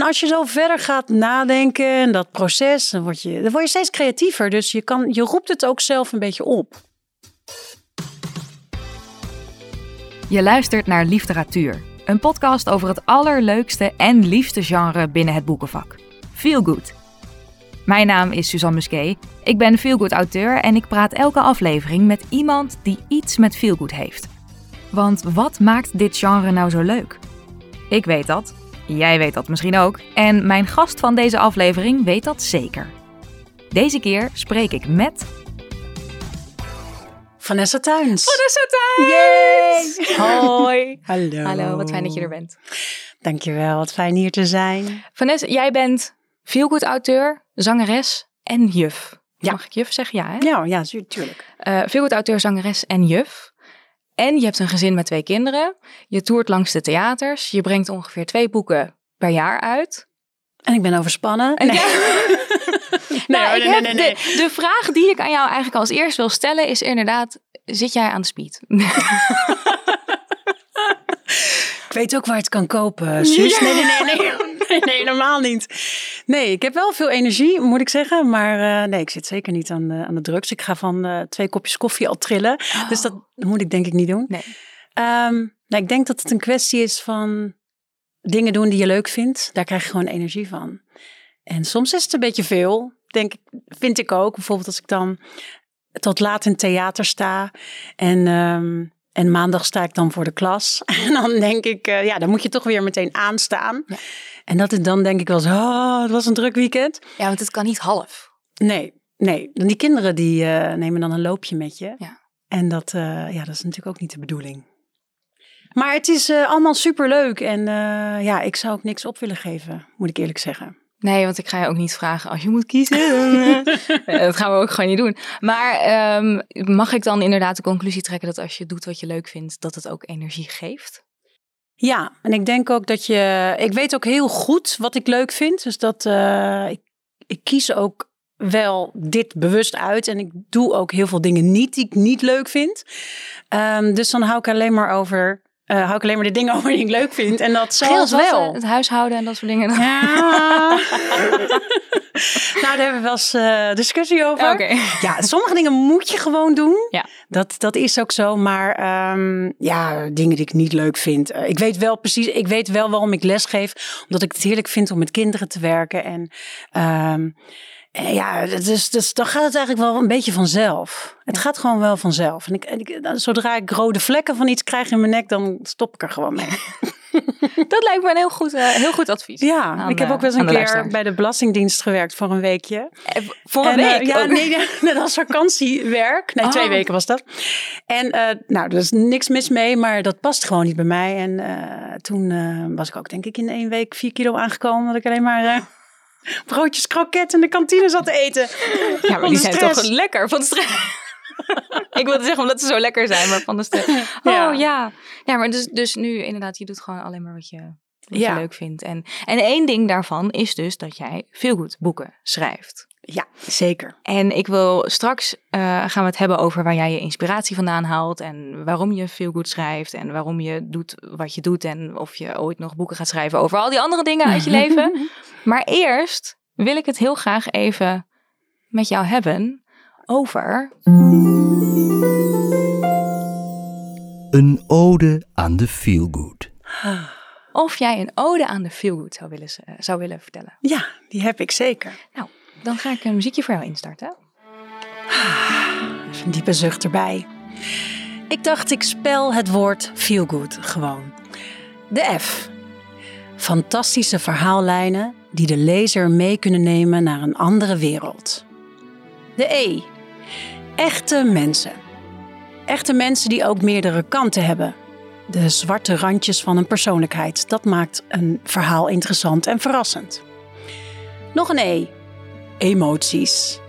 En als je zo verder gaat nadenken en dat proces, dan word je, dan word je steeds creatiever. Dus je, kan, je roept het ook zelf een beetje op. Je luistert naar Literatuur, een podcast over het allerleukste en liefste genre binnen het boekenvak. Feel Good. Mijn naam is Suzanne Musquet. Ik ben feelgood auteur en ik praat elke aflevering met iemand die iets met feelgood heeft. Want wat maakt dit genre nou zo leuk? Ik weet dat, jij weet dat misschien ook en mijn gast van deze aflevering weet dat zeker. Deze keer spreek ik met Vanessa Tuins. Vanessa Tuins! Hoi. Hallo. Hallo, wat fijn dat je er bent. Dankjewel, wat fijn hier te zijn. Vanessa, jij bent feelgood auteur, zangeres en juf. Ja. Mag ik juf zeggen? Ja, hè? Ja, ja, tu- tuurlijk. Feelgood auteur, zangeres en juf. En je hebt een gezin met twee kinderen. Je toert langs de theaters. Je brengt ongeveer twee boeken per jaar uit. En ik ben overspannen. En Nee. nou, nee, nee, nee, De, de vraag die ik aan jou eigenlijk als eerst wil stellen is inderdaad... Zit jij aan de speed? Ik weet ook waar het kan kopen. Nee, nee, nee, nee. Nee, nee, helemaal niet. Nee, ik heb wel veel energie, moet ik zeggen. Maar eh, nee, ik zit zeker niet aan de, aan de drugs. Ik ga van eh, twee kopjes koffie al trillen. Dus dat moet ik denk ik niet doen. Nee. Ehm, nou, ik denk dat het een kwestie is van dingen doen die je leuk vindt. Daar krijg je gewoon energie van. En soms is het een beetje veel, denk ik, vind ik ook. Bijvoorbeeld als ik dan tot laat in theater sta en, ehm, en maandag sta ik dan voor de klas. En dan denk ik, eh, ja, dan moet je toch weer meteen aanstaan. Ja. En dat is dan denk ik wel eens, oh, het was een druk weekend. Ja, want het kan niet half. Nee, nee. Dan Die kinderen die eh, nemen dan een loopje met je. Ja. En dat, eh, ja, dat is natuurlijk ook niet de bedoeling. Maar het is allemaal superleuk. En ja, ik zou ook niks op willen geven, moet ik eerlijk zeggen. Nee, want ik ga je ook niet vragen als je moet kiezen. eh, dat gaan we ook gewoon niet doen. Maar ehm, mag ik dan inderdaad de conclusie trekken dat als je doet wat je leuk vindt, dat het ook energie geeft? Ja, en ik denk ook dat je. Ik weet ook heel goed wat ik leuk vind. Dus dat eh, ik, ik kies ook wel dit bewust uit. En ik doe ook heel veel dingen niet die ik niet leuk vind. Ehm, dus dan hou ik alleen maar over. Eh, hou ik alleen maar de dingen over die ik leuk vind. En dat wat, wel. eh, Het huishouden en dat soort dingen. Ja. nou, daar hebben we wel eens eh, discussie over. Ja, sommige dingen moet je gewoon doen. Ja. Dat, dat is ook zo. Maar ehm, ja, dingen die ik niet leuk vind. Ik weet wel precies, ik weet wel waarom ik lesgeef. Omdat ik het heerlijk vind om met kinderen te werken. En ehm, eh, ja, dus, dus dan gaat het eigenlijk wel een beetje vanzelf. Het gaat gewoon wel vanzelf. En, ik, en ik, dan- zodra ik rode vlekken van iets krijg in mijn nek, dan stop ik er gewoon mee. Dat lijkt me een heel goed, eh, heel goed advies. Ja, aan ik heb ook wel eens een keer luisteraars. bij de Belastingdienst gewerkt voor een weekje. Eh, Voor een En, eh, week? ja, ook. nee, net als vakantiewerk. Nee, twee Oh. weken was dat. En eh, nou, er is niks mis mee, maar dat past gewoon niet bij mij. En eh, toen eh, was ik ook denk ik in één week vier kilo aangekomen. Dat ik alleen maar eh, broodjes kroket in de kantine zat te eten. Ja, maar die zijn toch lekker van de stress. ik wilde zeggen omdat ze zo lekker zijn, maar van de stress. Oh Ja. ja. Ja, maar dus, dus nu inderdaad, je doet gewoon alleen maar wat je, wat Ja. je leuk vindt. En, en één ding daarvan is dus dat jij veel goed boeken schrijft. Ja, zeker. En ik wil straks eh, gaan we het hebben over waar jij je inspiratie vandaan haalt en waarom je veel goed schrijft en waarom je doet wat je doet en of je ooit nog boeken gaat schrijven over al die andere dingen uit je leven. Maar eerst wil ik het heel graag even met jou hebben over Een ode aan de feelgood. of jij een ode aan de feelgood zou willen, eh, zou willen vertellen. Ja, die heb ik zeker. Nou, dan ga ik een muziekje voor jou instarten. Even een diepe zucht erbij. Ik dacht, ik spel het woord feel good gewoon. De F. Fantastische verhaallijnen die de lezer mee kunnen nemen naar een andere wereld. De E. Echte mensen. Echte mensen die ook meerdere kanten hebben. De zwarte randjes van een persoonlijkheid. Dat maakt een verhaal interessant en verrassend. Nog een E. Emoties.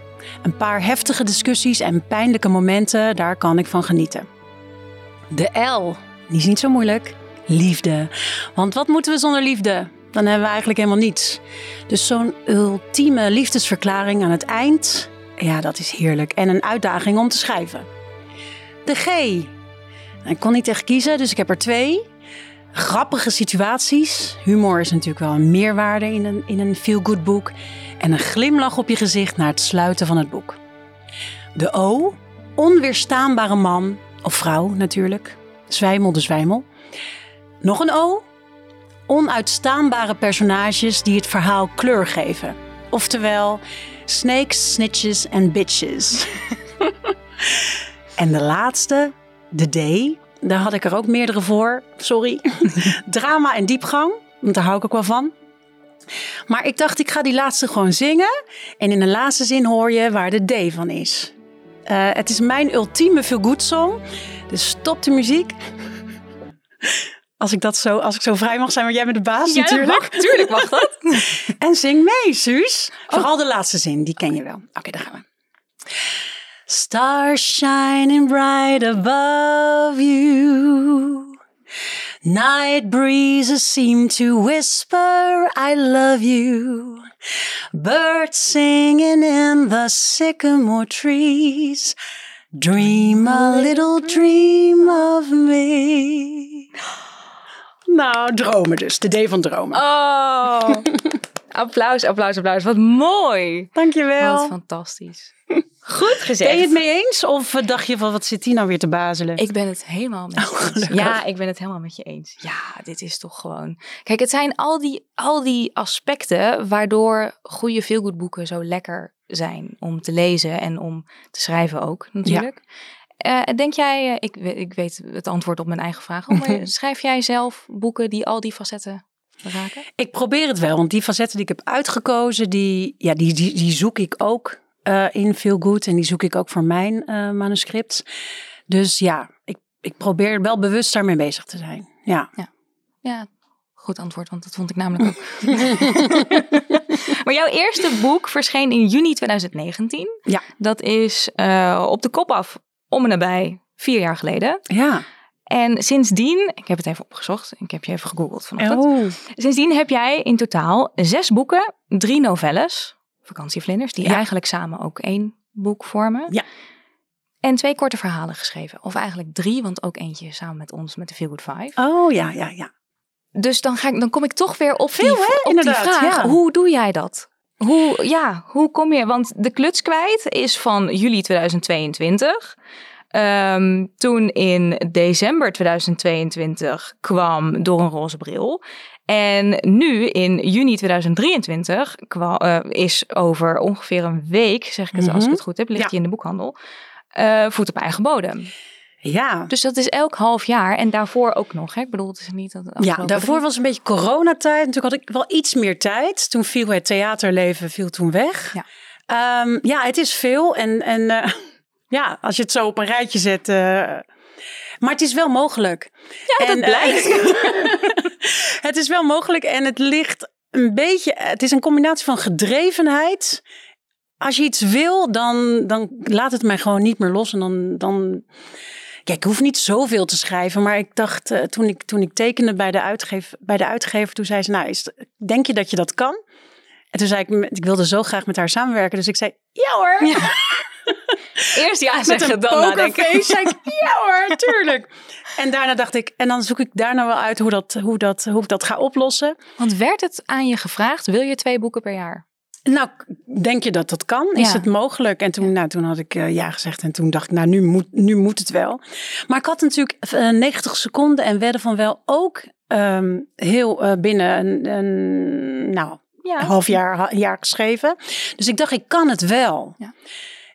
Een paar heftige discussies en pijnlijke momenten, daar kan ik van genieten. De L, die is niet zo moeilijk. Liefde. Want wat moeten we zonder liefde? Dan hebben we eigenlijk helemaal niets. Dus zo'n ultieme liefdesverklaring aan het eind, ja, dat is heerlijk. En een uitdaging om te schrijven. De G. Ik kon niet echt kiezen, dus ik heb er twee. grappige situaties. Humor is natuurlijk wel een meerwaarde in een, in een feel-good boek. En een glimlach op je gezicht na het sluiten van het boek. De O, onweerstaanbare man of vrouw natuurlijk. Zwijmel de zwijmel. Nog een O, onuitstaanbare personages die het verhaal kleur geven. Oftewel, snakes, snitches en bitches. en de laatste, de D, daar had ik er ook meerdere voor. Sorry. Drama en diepgang, want daar hou ik ook wel van. Maar ik dacht, ik ga die laatste gewoon zingen. En in de laatste zin hoor je waar de D van is. Uh, het is mijn ultieme feel good song. Dus stop de muziek. Als ik, dat zo, als ik zo vrij mag zijn, maar jij bent de baas ja, natuurlijk. Mag, tuurlijk mag dat. en zing mee, Suus. Vooral de laatste zin, die ken je wel. Oké, okay, daar gaan we. Stars shining bright above you. Night breezes seem to whisper, I love you. Birds singing in the sycamore trees. Dream a little dream of me. Nou, dromen dus. De D van dromen. Oh, applaus, applaus, applaus. Wat mooi. Dankjewel. Wat fantastisch. Goed gezegd. Ben je het mee eens? Of dacht je van, wat zit hier nou weer te bazelen? Ik ben het helemaal met je oh, eens. Ja, ik ben het helemaal met je eens. Ja, dit is toch gewoon... Kijk, het zijn al die, al die aspecten waardoor goede feelgood zo lekker zijn om te lezen en om te schrijven ook natuurlijk. Ja. Uh, denk jij, ik, ik weet het antwoord op mijn eigen vraag, maar schrijf jij zelf boeken die al die facetten raken? Ik probeer het wel, want die facetten die ik heb uitgekozen, die, ja, die, die, die zoek ik ook uh, in Feel Good. En die zoek ik ook voor mijn uh, manuscript. Dus ja, ik, ik probeer wel bewust daarmee bezig te zijn. Ja. ja. Ja, goed antwoord, want dat vond ik namelijk ook. maar jouw eerste boek verscheen in juni 2019. Ja. Dat is uh, op de kop af, om en nabij, vier jaar geleden. Ja. En sindsdien, ik heb het even opgezocht, ik heb je even gegoogeld vanochtend. Oh. Sindsdien heb jij in totaal zes boeken, drie novelles, vakantievlinders, die eigenlijk samen ook één boek vormen. Ja. En twee korte verhalen geschreven. Of eigenlijk drie, want ook eentje samen met ons met de Feel Good Five. Oh ja, ja, ja. Dus dan, ga ik, dan kom ik toch weer op, Veel, die, hè? op Inderdaad, die vraag. ja. Hoe doe jij dat? Hoe, ja, hoe kom je? Want de kluts kwijt is van juli 2022. Um, toen in december 2022 kwam Door een roze bril. En nu in juni 2023 kwam, uh, is over ongeveer een week, zeg ik het als ik Mhm. het goed heb, ligt Ja. hij in de boekhandel. uh, voet op eigen bodem. Ja. Dus dat is elk half jaar en daarvoor ook nog. Hè? Ik bedoel, het is niet dat. Ja, daarvoor was een beetje coronatijd. Natuurlijk had ik wel iets meer tijd. Toen viel het theaterleven viel toen weg. Ja. Ehm, ja, het is veel. En, en eh, ja, als je het zo op een rijtje zet. Maar het is wel mogelijk. Ja, dat En, eh, blijkt. het is wel mogelijk en het ligt een beetje. Het is een combinatie van gedrevenheid. Als je iets wil, dan, dan laat het mij gewoon niet meer los. En dan. dan ja, ik hoef niet zoveel te schrijven, maar ik dacht eh, toen, ik, toen ik tekende bij de, uitgever, bij de uitgever, toen zei ze, nou, is, denk je dat je dat kan? En toen zei ik, ik wilde zo graag met haar samenwerken, dus ik zei, ja hoor. Eerst ja Met zeggen, een dan nadenken. zei ik, ja hoor, tuurlijk. En daarna dacht ik, en dan zoek ik daarna wel uit hoe, dat, hoe, dat, hoe ik dat ga oplossen. Want werd het aan je gevraagd, wil je twee boeken per jaar? Nou, denk je dat dat kan? Is Ja. het mogelijk? En toen, nou, toen had ik eh, ja gezegd en toen dacht ik, nou, nu moet, nu moet het wel. Maar ik had natuurlijk eh, 90 seconden en wedden van wel ook ehm, heel eh, binnen een, een nou, Ja. half jaar, jaar geschreven. Dus ik dacht, ik kan het wel. Ja.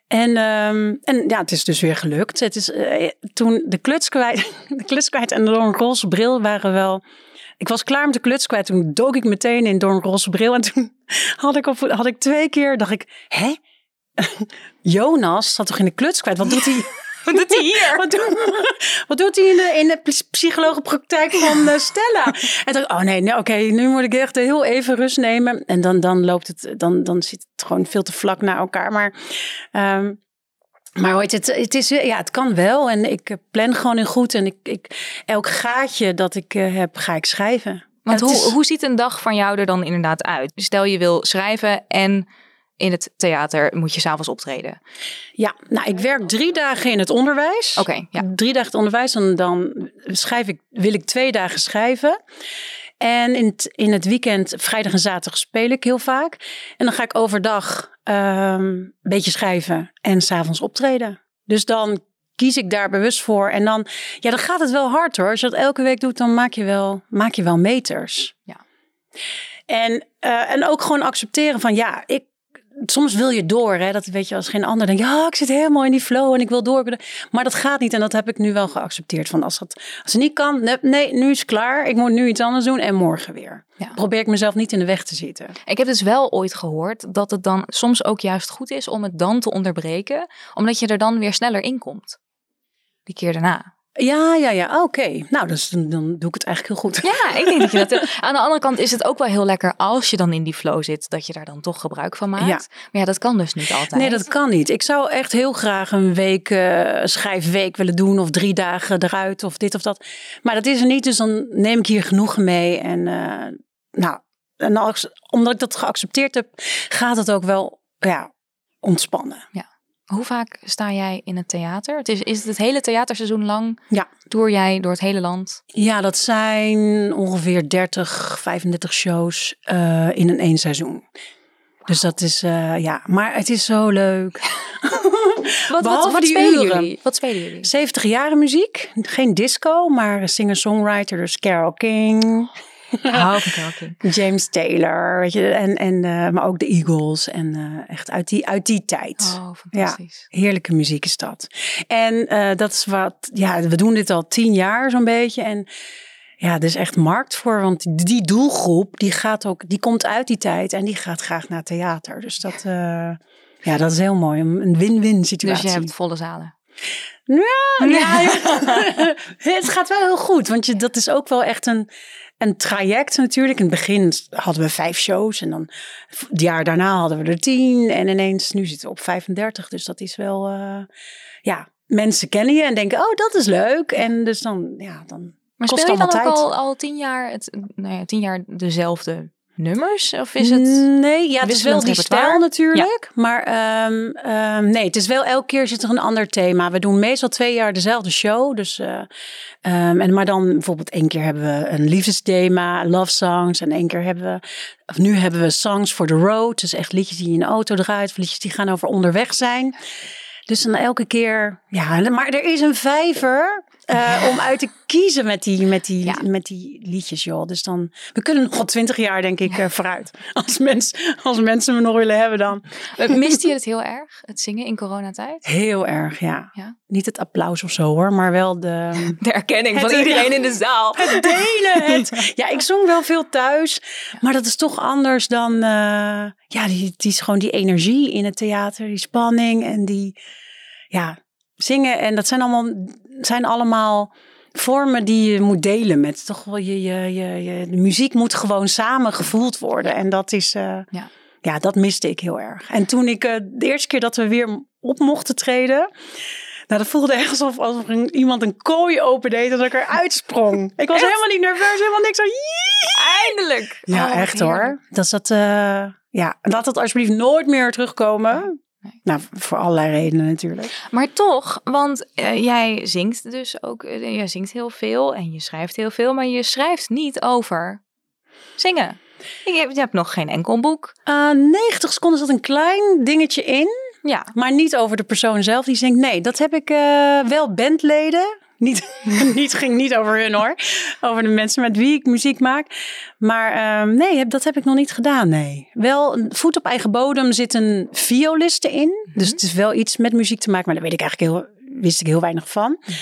En, ehm, en ja, het is dus weer gelukt. Het is, eh, toen de kluts kwijt, de kluts kwijt en roze bril waren wel... Ik was klaar met de kluts kwijt. Toen dook ik meteen in door een roze bril. En toen had ik, op, had ik twee keer, dacht ik, hè? Jonas zat toch in de kluts kwijt? Wat doet hij? Wat doet hij hier? Wat, doet- wat doet hij in de, in de ps- psychologenpraktijk van eh, Stella? En dacht oh nee, nee oké, nu moet ik echt heel even rust nemen. En dan, dan loopt het, dan, dan zit het gewoon veel te vlak naar elkaar. Maar, ehm, maar het, het, is, ja, het kan wel. En ik eh, plan gewoon in goed. En ik, ik, elk gaatje dat ik eh, heb, ga ik schrijven. Want hoe, is- hoe ziet een dag van jou er dan inderdaad uit? Stel je wil schrijven en in het theater moet je s'avonds optreden. Ja, nou, ik werk drie dagen in het onderwijs. Oké, ja. Drie dagen het onderwijs en dan schrijf ik, wil ik twee dagen schrijven. En in het, in het weekend, vrijdag en zaterdag, speel ik heel vaak. En dan ga ik overdag ehm, een beetje schrijven en s'avonds optreden. Dus dan kies ik daar bewust voor. En dan, ja, dan gaat het wel hard hoor. Als je dat elke week doet, dan maak je wel, maak je wel meters. Ja. En, eh, en ook gewoon accepteren van, ja, ik, soms wil je door. Hè? Dat weet je als geen ander denkt, ja, ik zit helemaal in die flow en ik wil door. Maar dat gaat niet en dat heb ik nu wel geaccepteerd. Van als, dat, als het niet kan, nee, nee, nu is het klaar. Ik moet nu iets anders doen en morgen weer. Ja. Probeer ik mezelf niet in de weg te zitten. Ik heb dus wel ooit gehoord dat het dan soms ook juist goed is om het dan te onderbreken, omdat je er dan weer sneller in komt. Die keer daarna. Ja, ja, ja. Oké. Nou, dus dan, dan doe ik het eigenlijk heel goed. Ja, ik denk dat je dat. Aan de andere kant is het ook wel heel lekker als je dan in die flow zit, dat je daar dan toch gebruik van maakt. Ja. Maar ja, dat kan dus niet altijd. Nee, dat kan niet. Ik zou echt heel graag een week uh, schrijfweek willen doen. Of drie dagen eruit of dit of dat. Maar dat is er niet. Dus dan neem ik hier genoegen mee. En uh, nou, en als, omdat ik dat geaccepteerd heb, gaat het ook wel ja, ontspannen. Ja. Hoe vaak sta jij in het theater? Het is, is het het hele theaterseizoen lang? Ja. Tour jij door het hele land? Ja, dat zijn ongeveer 30, 35 shows uh, in een één seizoen. Dus dat is, uh, ja, maar het is zo leuk. wat, wat, wat, spelen jullie? wat spelen jullie? 70 jaren muziek. Geen disco, maar singer-songwriter. Dus Carole King. James Taylor, weet je, en, en, uh, maar ook de Eagles. En uh, echt uit die, uit die tijd. Oh, fantastisch. Ja, heerlijke muziek is dat. En uh, dat is wat, ja, we doen dit al tien jaar zo'n beetje. En ja, er is echt markt voor, want die doelgroep, die gaat ook, die komt uit die tijd en die gaat graag naar theater. Dus dat, ja, dat is heel mooi. Een win-win situatie. Dus je hebt volle zalen. Ja, ja, ja. het gaat wel heel goed, want je, dat is ook wel echt een, een traject natuurlijk. In het begin hadden we vijf shows en dan het jaar daarna hadden we er tien. En ineens, nu zitten we op 35. Dus dat is wel, uh, ja, mensen kennen je en denken, oh, dat is leuk. En dus dan, ja, dan maar kost speel je dan ook al, al tien jaar, het, nou ja, tien jaar dezelfde nummers? Of is het Nee, ja, het is wel die stijl natuurlijk. Ja. Maar um, um, nee, het is wel elke keer zit er een ander thema. We doen meestal twee jaar dezelfde show. Dus, uh, um, en, maar dan bijvoorbeeld één keer hebben we een liefdesthema, love songs. En één keer hebben we, of nu hebben we songs for the road. Dus echt liedjes die in de auto draait. Of liedjes die gaan over onderweg zijn. Dus dan elke keer, ja, maar er is een vijver uh, om uit te kiezen met die, met, die, ja. met die liedjes, joh. Dus dan, we kunnen nog wel twintig jaar, denk ik, ja. uh, vooruit. Als, mens, als mensen me nog willen hebben dan. Miste je het heel erg, het zingen in coronatijd? Heel erg, ja. ja. Niet het applaus of zo hoor, maar wel de... De erkenning van iedereen in de zaal. Het delen. Het, ja, ik zong wel veel thuis, maar dat is toch anders dan... Uh, ja, die, die is gewoon die energie in het theater, die spanning en die... Ja, zingen en dat zijn allemaal, zijn allemaal vormen die je moet delen met toch wel je, je, je, je de muziek moet gewoon samen gevoeld worden en dat is uh, ja. ja dat miste ik heel erg en toen ik uh, de eerste keer dat we weer op mochten treden nou, dat voelde echt alsof, alsof iemand een kooi opendeed en dat ik eruit sprong. Ik was echt? helemaal niet nerveus, helemaal niks. Zo, Eindelijk! Ja, oh, echt hoor. Dat is dat, uh, ja, laat dat alsjeblieft nooit meer terugkomen. Nee. Nou, voor allerlei redenen natuurlijk. Maar toch, want uh, jij zingt dus ook, uh, jij zingt heel veel en je schrijft heel veel, maar je schrijft niet over zingen. Je hebt, je hebt nog geen enkel boek. Uh, 90 seconden zat een klein dingetje in. Ja. Maar niet over de persoon zelf die zingt. Nee, dat heb ik wel bandleden. Niet, niet, ging niet over hun hoor. Over de mensen met wie ik muziek maak. Maar um, nee, dat heb ik nog niet gedaan. Nee. Wel, voet op eigen bodem zit een violiste in. Mm -hmm. Dus het is wel iets met muziek te maken. Maar daar weet ik eigenlijk heel, wist ik heel weinig van. Mm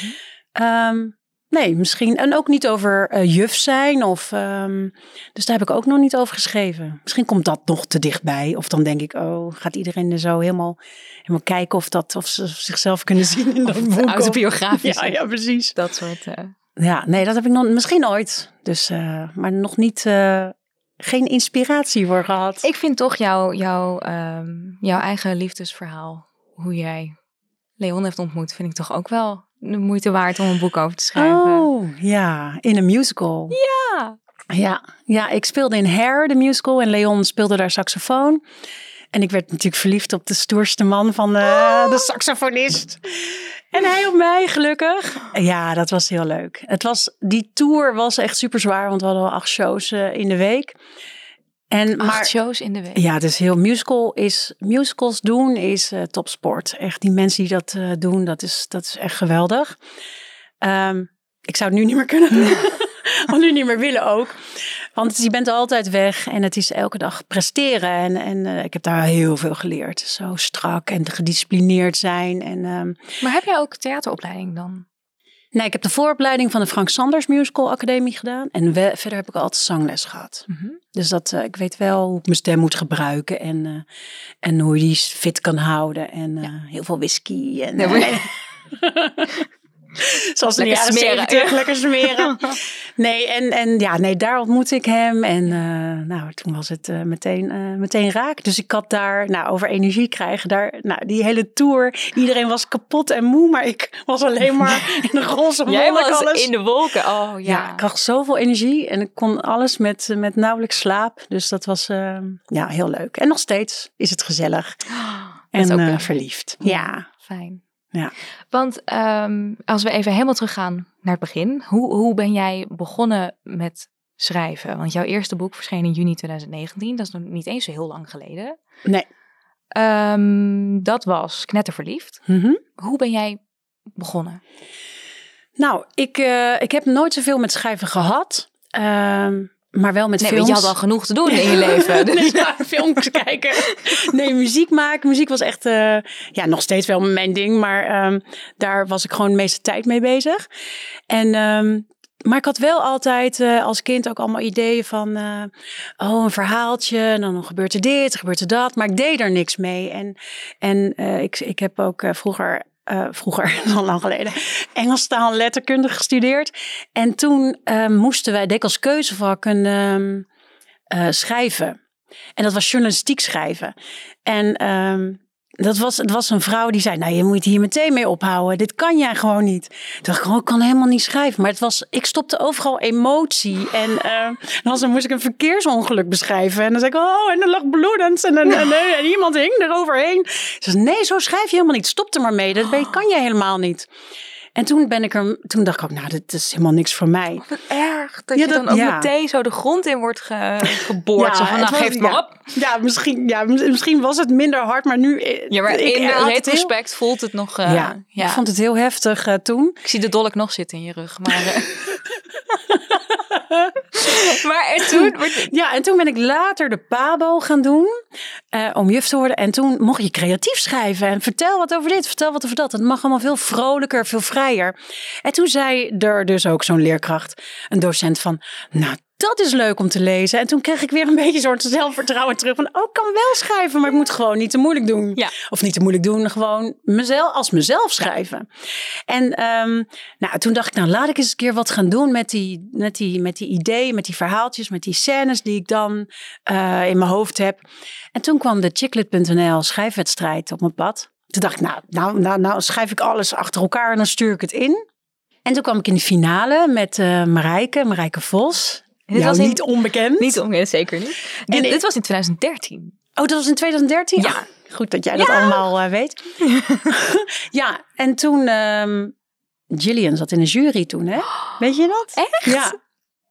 -hmm. um, nee, misschien. En ook niet over uh, juf zijn. Of, um, dus daar heb ik ook nog niet over geschreven. Misschien komt dat nog te dichtbij. Of dan denk ik, oh, gaat iedereen er zo helemaal, helemaal kijken of, dat, of ze zichzelf kunnen zien in dat boek. Autobiografisch. Ja, ja, precies. Dat soort... Uh... Ja, nee, dat heb ik nog misschien ooit. Dus, uh, maar nog niet... Uh, geen inspiratie voor gehad. Ik vind toch jouw, jouw, um, jouw eigen liefdesverhaal, hoe jij Leon heeft ontmoet, vind ik toch ook wel de moeite waard om een boek over te schrijven. Oh, ja, in een musical. Ja. Ja, ja ik speelde in Hair, de musical, en Leon speelde daar saxofoon. En ik werd natuurlijk verliefd op de stoerste man van uh, de saxofonist. En hij op mij, gelukkig. Ja, dat was heel leuk. Het was, die tour was echt super zwaar, want we hadden al acht shows uh, in de week. En, acht maar, shows in de week? Ja, dus heel musical is, musicals doen is uh, topsport. Echt, die mensen die dat uh, doen, dat is, dat is echt geweldig. Um, ik zou het nu niet meer kunnen. Of nu niet meer willen ook. Want je bent altijd weg en het is elke dag presteren. En, en uh, ik heb daar heel veel geleerd. Zo strak en gedisciplineerd zijn. En, um... Maar heb jij ook theateropleiding dan? Nee, ik heb de vooropleiding van de Frank Sanders Musical Academie gedaan. En we, verder heb ik altijd zangles gehad. Mm -hmm. Dus dat, uh, ik weet wel hoe ik mijn stem moet gebruiken. En, uh, en hoe je die fit kan houden. En ja. heel veel whisky. En, nee, Zoals in de jaren smeren. 70, lekker smeren. Nee, en, en ja, nee, daar ontmoette ik hem. En uh, nou, toen was het uh, meteen, uh, meteen raak. Dus ik had daar, nou, over energie krijgen, daar, nou, die hele tour. Iedereen was kapot en moe, maar ik was alleen maar in de roze wolken. Jij was alles. in de wolken, oh ja. Ja, ik had zoveel energie en ik kon alles met, met nauwelijks slaap. Dus dat was ja, heel leuk. En nog steeds is het gezellig. Oh, en verliefd. Ja. Fijn. Ja. Want um, als we even helemaal teruggaan naar het begin. Hoe, hoe ben jij begonnen met schrijven? Want jouw eerste boek verscheen in juni 2019. Dat is nog niet eens zo heel lang geleden. Nee. Um, dat was Knetterverliefd. Mm -hmm. Hoe ben jij begonnen? Nou, ik, uh, ik heb nooit zoveel met schrijven gehad. Um, maar wel met nee, films. je had al genoeg te doen in je leven. Dus. nee, films kijken. Nee, muziek maken. Muziek was echt, uh, ja, nog steeds wel mijn ding. Maar um, daar was ik gewoon de meeste tijd mee bezig. En, um, maar ik had wel altijd uh, als kind ook allemaal ideeën van, uh, oh, een verhaaltje. En dan gebeurt er dit, gebeurt er dat. Maar ik deed er niks mee. En, en ik, ik heb ook vroeger uh, vroeger, al lang geleden, Engelstaal en letterkunde gestudeerd. En toen uh, moesten wij, deed als keuzevak een uh, schrijven. En dat was journalistiek schrijven. En um, dat was, het was een vrouw die zei, nou je moet hier meteen mee ophouden. Dit kan jij gewoon niet. Toen dacht ik, oh, ik kan helemaal niet schrijven. Maar het was, ik stopte overal emotie. En uh, dan moest ik een verkeersongeluk beschrijven. En dan zei ik, oh, en er lag bloedend. En, en, en, en iemand hing eroverheen. Ze zei, nee, zo schrijf je helemaal niet. Stop er maar mee. Dat kan jij helemaal niet. En toen ben ik er, toen dacht ik ook, nou, dit is helemaal niks voor mij. Wat erg dat ja, je dan ook ja. meteen zo de grond in wordt ge, geboord. ja, van, nou, geef maar op. Ja, misschien, ja, misschien was het minder hard, maar nu. Ja, maar ik, in retrospect heel... voelt het nog. Uh, ja, ik vond het heel heftig uh, toen. Ik zie de dolk nog zitten in je rug, maar. Maar en toen... Ja, en toen ben ik later de PABO gaan doen uh, om juf te worden. En toen mocht je creatief schrijven en vertel wat over dit, vertel wat over dat. Het mag allemaal veel vrolijker, veel vrijer. En toen zei er dus ook zo'n leerkracht, een docent van, nou dat is leuk om te lezen. En toen kreeg ik weer een beetje een soort zelfvertrouwen terug. Van, oh, ik kan wel schrijven, maar ik moet gewoon niet te moeilijk doen. Ja. Of niet te moeilijk doen, gewoon mezelf, als mezelf schrijven. En um, nou, toen dacht ik, nou laat ik eens een keer wat gaan doen met die, met die, met die ideeën, met die verhaaltjes, met die scènes die ik dan uh, in mijn hoofd heb. En toen kwam de Chicklet.nl schrijfwedstrijd op mijn pad. Toen dacht ik, nou, nou, nou, nou schrijf ik alles achter elkaar en dan stuur ik het in. En toen kwam ik in de finale met uh, Marijke, Marijke Vos. Dit was niet onbekend. Niet onbekend, zeker niet. Dit, dit, was in 2013. Oh, dat was in 2013? Ja. Oh, goed dat jij dat allemaal uh, weet. ja, en toen... Um, Gillian zat in de jury toen, hè? Weet je dat? Echt? Ja.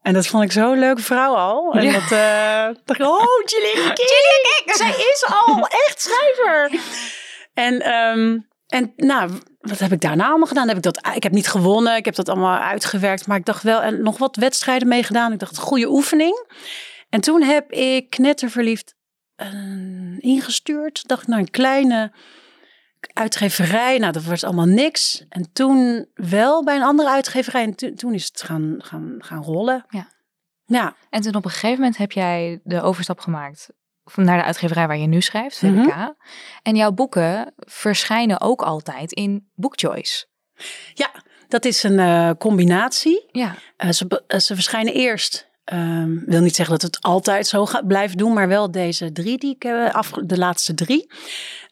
En dat vond ik zo'n leuke vrouw al. En ja. dat uh, dacht ik, oh, Gillian King. Gillian King. Zij is al echt schrijver. En, um, en nou, wat heb ik daarna allemaal gedaan? Heb ik, dat, ik heb niet gewonnen, ik heb dat allemaal uitgewerkt. Maar ik dacht wel, en nog wat wedstrijden meegedaan. Ik dacht, goede oefening. En toen heb ik knetterverliefd uh, ingestuurd. Dacht naar een kleine uitgeverij. Nou, dat was allemaal niks. En toen wel bij een andere uitgeverij. En to, toen is het gaan, gaan, gaan rollen. Ja. Ja. En toen op een gegeven moment heb jij de overstap gemaakt naar de uitgeverij waar je nu schrijft, VWK. Mm -hmm. En jouw boeken verschijnen ook altijd in Bookchoice. Ja, dat is een uh, combinatie. Ja. Uh, ze, uh, ze verschijnen eerst Um, wil niet zeggen dat het altijd zo gaat blijven doen, maar wel deze drie die ik heb af, de laatste drie.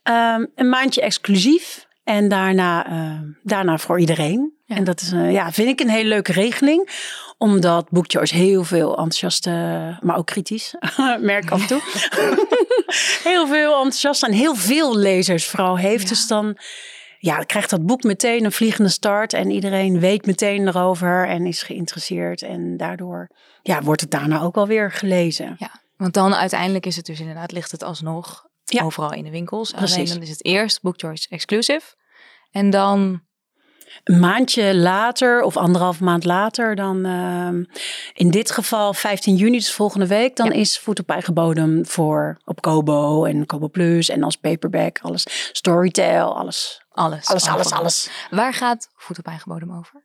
Um, een maandje exclusief. En daarna, uh, daarna voor iedereen. Ja. En dat is, uh, ja, vind ik een hele leuke regeling. Omdat Bookchoice heel veel enthousiaste, maar ook kritisch, merk af en toe. heel veel enthousiast en heel veel lezers vooral heeft. Ja. Dus dan ja, krijgt dat boek meteen een vliegende start. En iedereen weet meteen erover en is geïnteresseerd. En daardoor ja, wordt het daarna ook alweer gelezen. Ja, want dan uiteindelijk is het dus inderdaad, ligt het alsnog Ja. overal in de winkels. Precies. Alleen dan is het eerst Book Choice exclusive. En dan, Een maandje later of anderhalf maand later, dan ehm, in dit geval 15 juni, dus volgende week, dan Ja. is Voet op eigen bodem voor op Kobo en Kobo Plus en als paperback, alles, Storytel, alles, alles. alles, alles, alles. Waar gaat Voet op eigen bodem over?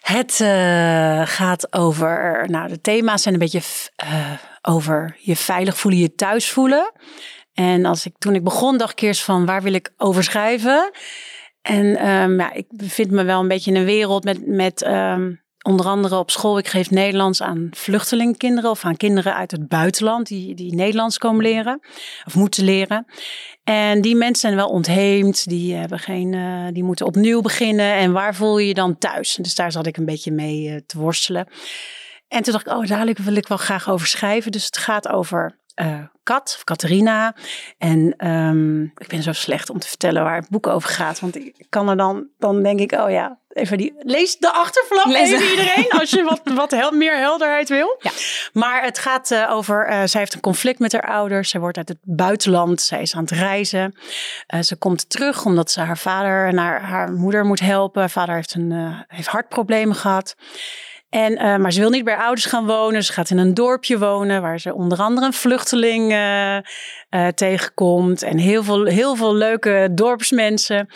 Het eh, gaat over, nou de thema's zijn een beetje eh, over je veilig voelen, je thuis voelen. En als ik, toen ik begon dacht ik eerst van waar wil ik over schrijven? En ehm, ja, ik bevind me wel een beetje in een wereld met, met ehm, onder andere op school. Ik geef Nederlands aan vluchtelingkinderen of aan kinderen uit het buitenland die, die Nederlands komen leren of moeten leren. En die mensen zijn wel ontheemd, die, hebben geen, eh, die moeten opnieuw beginnen. En waar voel je je dan thuis? Dus daar zat ik een beetje mee eh, te worstelen. En toen dacht ik, oh, daar wil ik wel graag over schrijven. Dus het gaat over eh, Kat, of Catharina. En ehm, ik ben zo slecht om te vertellen waar het boek over gaat. Want ik kan er dan, dan denk ik, oh ja, even die, lees de achterflap Lees- even iedereen. Als je wat, wat hel, meer helderheid wil. Ja. Maar het gaat eh, over, eh, zij heeft een conflict met haar ouders. Zij wordt uit het buitenland, zij is aan het reizen. Ze komt terug omdat ze haar vader en haar, haar moeder moet helpen. Haar vader heeft, een, heeft hartproblemen gehad. En, eh, maar ze wil niet bij ouders gaan wonen. Ze gaat in een dorpje wonen waar ze onder andere een vluchteling eh, eh, tegenkomt. En heel veel, heel veel leuke dorpsmensen.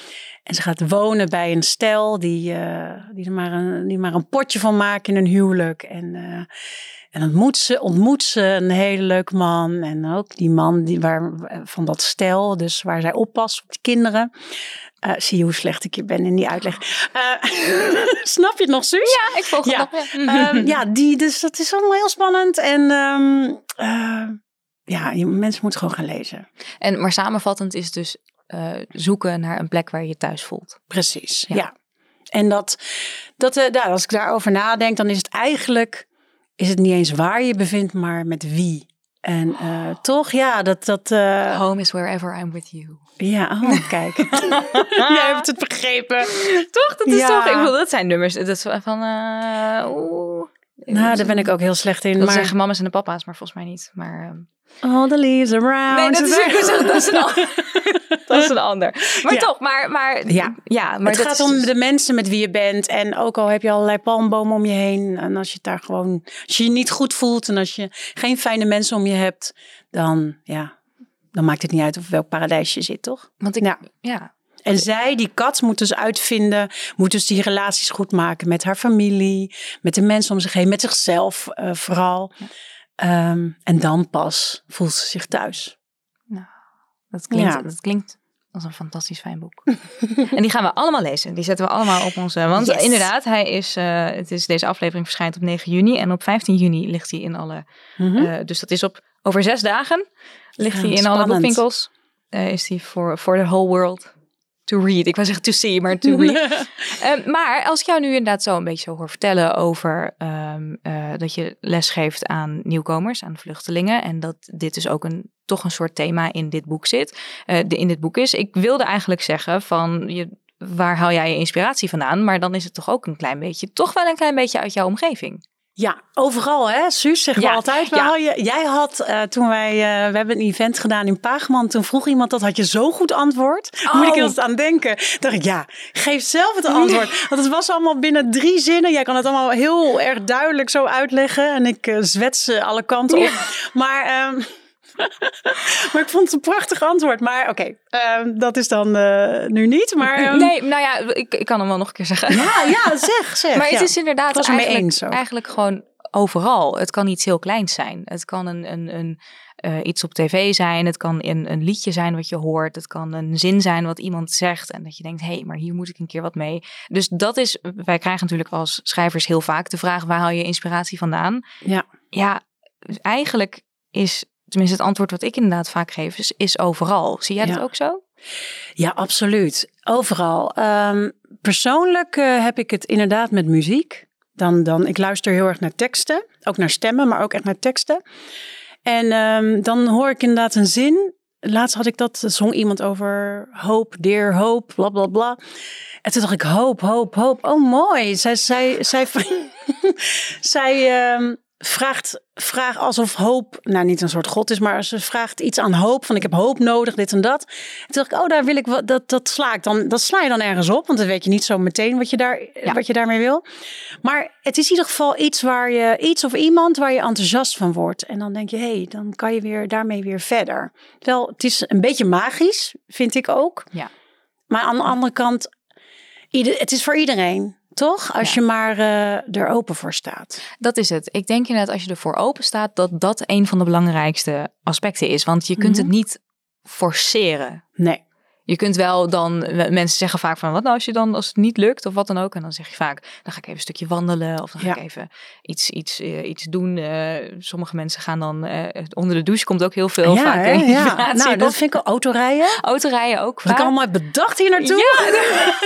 En ze gaat wonen bij een stel die, die, er maar een, die maar een potje van maken in een huwelijk. En, en ontmoet ze, ontmoet ze een hele leuke man. En ook die man die waar, van dat stel, dus waar zij oppast op de kinderen. Eh, zie je hoe slecht ik je ben in die uitleg. Eh, snap je het nog, Suus? Ja, ik volg het Ja. nog. Ja. Ehm, ja, die, dus dat is allemaal heel spannend. En ehm, eh, ja, je, mensen moeten gewoon gaan lezen. En, maar samenvattend is dus zoeken naar een plek waar je je thuis voelt. Precies, Ja. ja. En dat, dat eh, nou, als ik daarover nadenk, dan is het eigenlijk is het niet eens waar je bevindt, maar met wie. En eh, toch, ja, dat, dat, eh, Home is wherever I'm with you. ja, oh, kijk. Jij hebt het begrepen. Toch? Dat is Ja. toch? Ik bedoel, dat zijn nummers. Dat is van, eh oeh. Nou, daar ben ik ook heel slecht in. Wil maar zeggen mama's en de papa's, maar volgens mij niet. Maar, ehm, all the leaves around. nee, dat is, dat is een ander. dat is een ander. Maar Ja. toch, maar, maar Ja. ja maar het dat gaat om dus- de mensen met wie je bent. En ook al heb je allerlei palmbomen om je heen. En als je het daar gewoon, als je je niet goed voelt en als je geen fijne mensen om je hebt, dan ja, dan maakt het niet uit of welk paradijs je zit, toch? Want ik, Ja. ja. En zij, die kat, moet dus uitvinden, moet dus die relaties goed maken met haar familie, met de mensen om zich heen, met zichzelf eh, vooral. Ehm, en dan pas voelt ze zich thuis. Dat klinkt, Ja. dat klinkt als een fantastisch fijn boek. en die gaan we allemaal lezen. Die zetten we allemaal op onze. Want Yes. inderdaad, hij is, eh, het is, deze aflevering verschijnt op 9 juni. En op 15 juni ligt hij in alle. Mhm. eh, dus dat is op over zes dagen. Ligt Ja, hij in alle boekwinkels. Eh, is hij voor for the whole world to read. Ik wou zeggen to see, maar to read. Ehm, maar als ik jou nu inderdaad zo een beetje zo hoor vertellen over ehm, eh, dat je les geeft aan nieuwkomers, aan vluchtelingen. En dat dit dus ook een, toch een soort thema in dit boek zit. eh, de, in dit boek is. Ik wilde eigenlijk zeggen van je, waar haal jij je inspiratie vandaan? Maar dan is het toch ook een klein beetje, toch wel een klein beetje uit jouw omgeving. Ja, overal hè, Suus, zeggen we Ja, altijd. Ja. hou je, jij had eh, toen wij, eh, we hebben een event gedaan in Paagman. Toen vroeg iemand dat, had je zo goed antwoord? Oh. Moet ik heel aan denken. Dacht ik, ja, geef zelf het antwoord. Want het was allemaal binnen drie zinnen. Jij kan het allemaal heel erg duidelijk zo uitleggen. En ik eh zwets ze alle kanten op. Maar... ehm, maar ik vond het een prachtig antwoord. Maar oké, ehm, dat is dan eh, nu niet. Maar ehm, nee, nou ja, ik, ik kan hem wel nog een keer zeggen. ja, ja, zeg, zeg. Maar het is inderdaad ermee eigenlijk, eens eigenlijk gewoon overal. Het kan iets heel kleins zijn. Het kan een, een, een, eh, iets op tv zijn. Het kan een, een liedje zijn wat je hoort. Het kan een zin zijn wat iemand zegt. En dat je denkt, hé, hey, maar hier moet ik een keer wat mee. Dus dat is, wij krijgen natuurlijk als schrijvers heel vaak de vraag, waar haal je inspiratie vandaan? Ja. Ja, eigenlijk is, tenminste het antwoord wat ik inderdaad vaak geef, is, is overal. Zie jij dat Ja. ook zo? Ja, absoluut. Overal. Ehm, persoonlijk eh, heb ik het inderdaad met muziek. Dan, dan, ik luister heel erg naar teksten. Ook naar stemmen, maar ook echt naar teksten. En ehm, dan hoor ik inderdaad een zin. Laatst had ik dat, zong iemand over hoop, dear hoop, bla bla bla. En toen dacht ik, hoop, hoop, hoop. Oh, mooi. Zij, zij, zij, zij ehm, vraagt, vraagt alsof hoop, nou niet een soort god is, maar ze vraagt iets aan hoop. Van ik heb hoop nodig, dit en dat. En toen dacht ik, oh, daar wil ik wat, dat, dat sla ik dan, dat sla je dan ergens op. Want dan weet je niet zo meteen wat je, daar, wat je daarmee wil. Maar het is in ieder geval iets waar je, iets of iemand waar je enthousiast van wordt. En dan denk je, hé, hey, dan kan je weer daarmee weer verder. Wel, het is een beetje magisch, vind ik ook. Ja. Maar aan de andere kant, ieder, het is voor iedereen. Toch? Als je maar uh, er open voor staat. Dat is het. Ik denk inderdaad als je ervoor open staat, dat dat een van de belangrijkste aspecten is. Want je kunt het mhm. niet forceren. Nee. Je kunt wel dan, mensen zeggen vaak van, wat nou als je dan, als het niet lukt of wat dan ook. En dan zeg je vaak, dan ga ik even een stukje wandelen of dan ga ik even iets, iets, uh, iets doen. Uh, sommige mensen gaan dan, uh, onder de douche komt ook heel veel ja, vaak hè, ja. Nou, dat vind ik autorijden. Autorijden ook vaak. ik allemaal bedacht hier naartoe. Ja.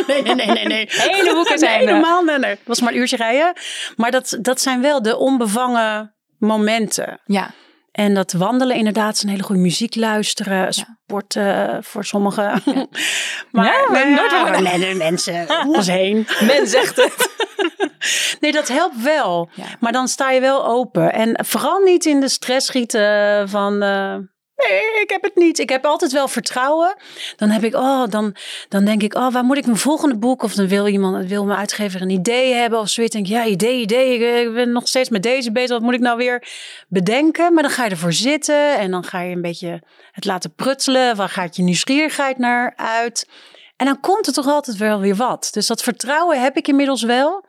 nee, nee, nee, nee, nee. Hele boeken zijn helemaal nee, nee. Het was maar een uurtje rijden. Maar dat, dat zijn wel de onbevangen momenten. Ja. En dat wandelen inderdaad is een hele goede muziek luisteren, sporten uh, voor sommigen. Ja. maar ja, nooit mensen om ons heen. Men zegt het. nee, dat helpt wel. Maar dan sta je wel open. En vooral niet in de stress schieten van... Uh, nee, ik heb het niet. Ik heb altijd wel vertrouwen. Dan heb ik, oh, dan, dan denk ik, oh, waar moet ik mijn volgende boek? Of dan wil iemand, wil mijn uitgever een idee hebben of zoiets. Denk ja, idee, idee. Ik ben nog steeds met deze bezig. Wat moet ik nou weer bedenken? Maar dan ga je ervoor zitten en dan ga je een beetje het laten prutselen. Waar gaat je nieuwsgierigheid naar uit? En dan komt er toch altijd wel weer wat. Dus dat vertrouwen heb ik inmiddels wel.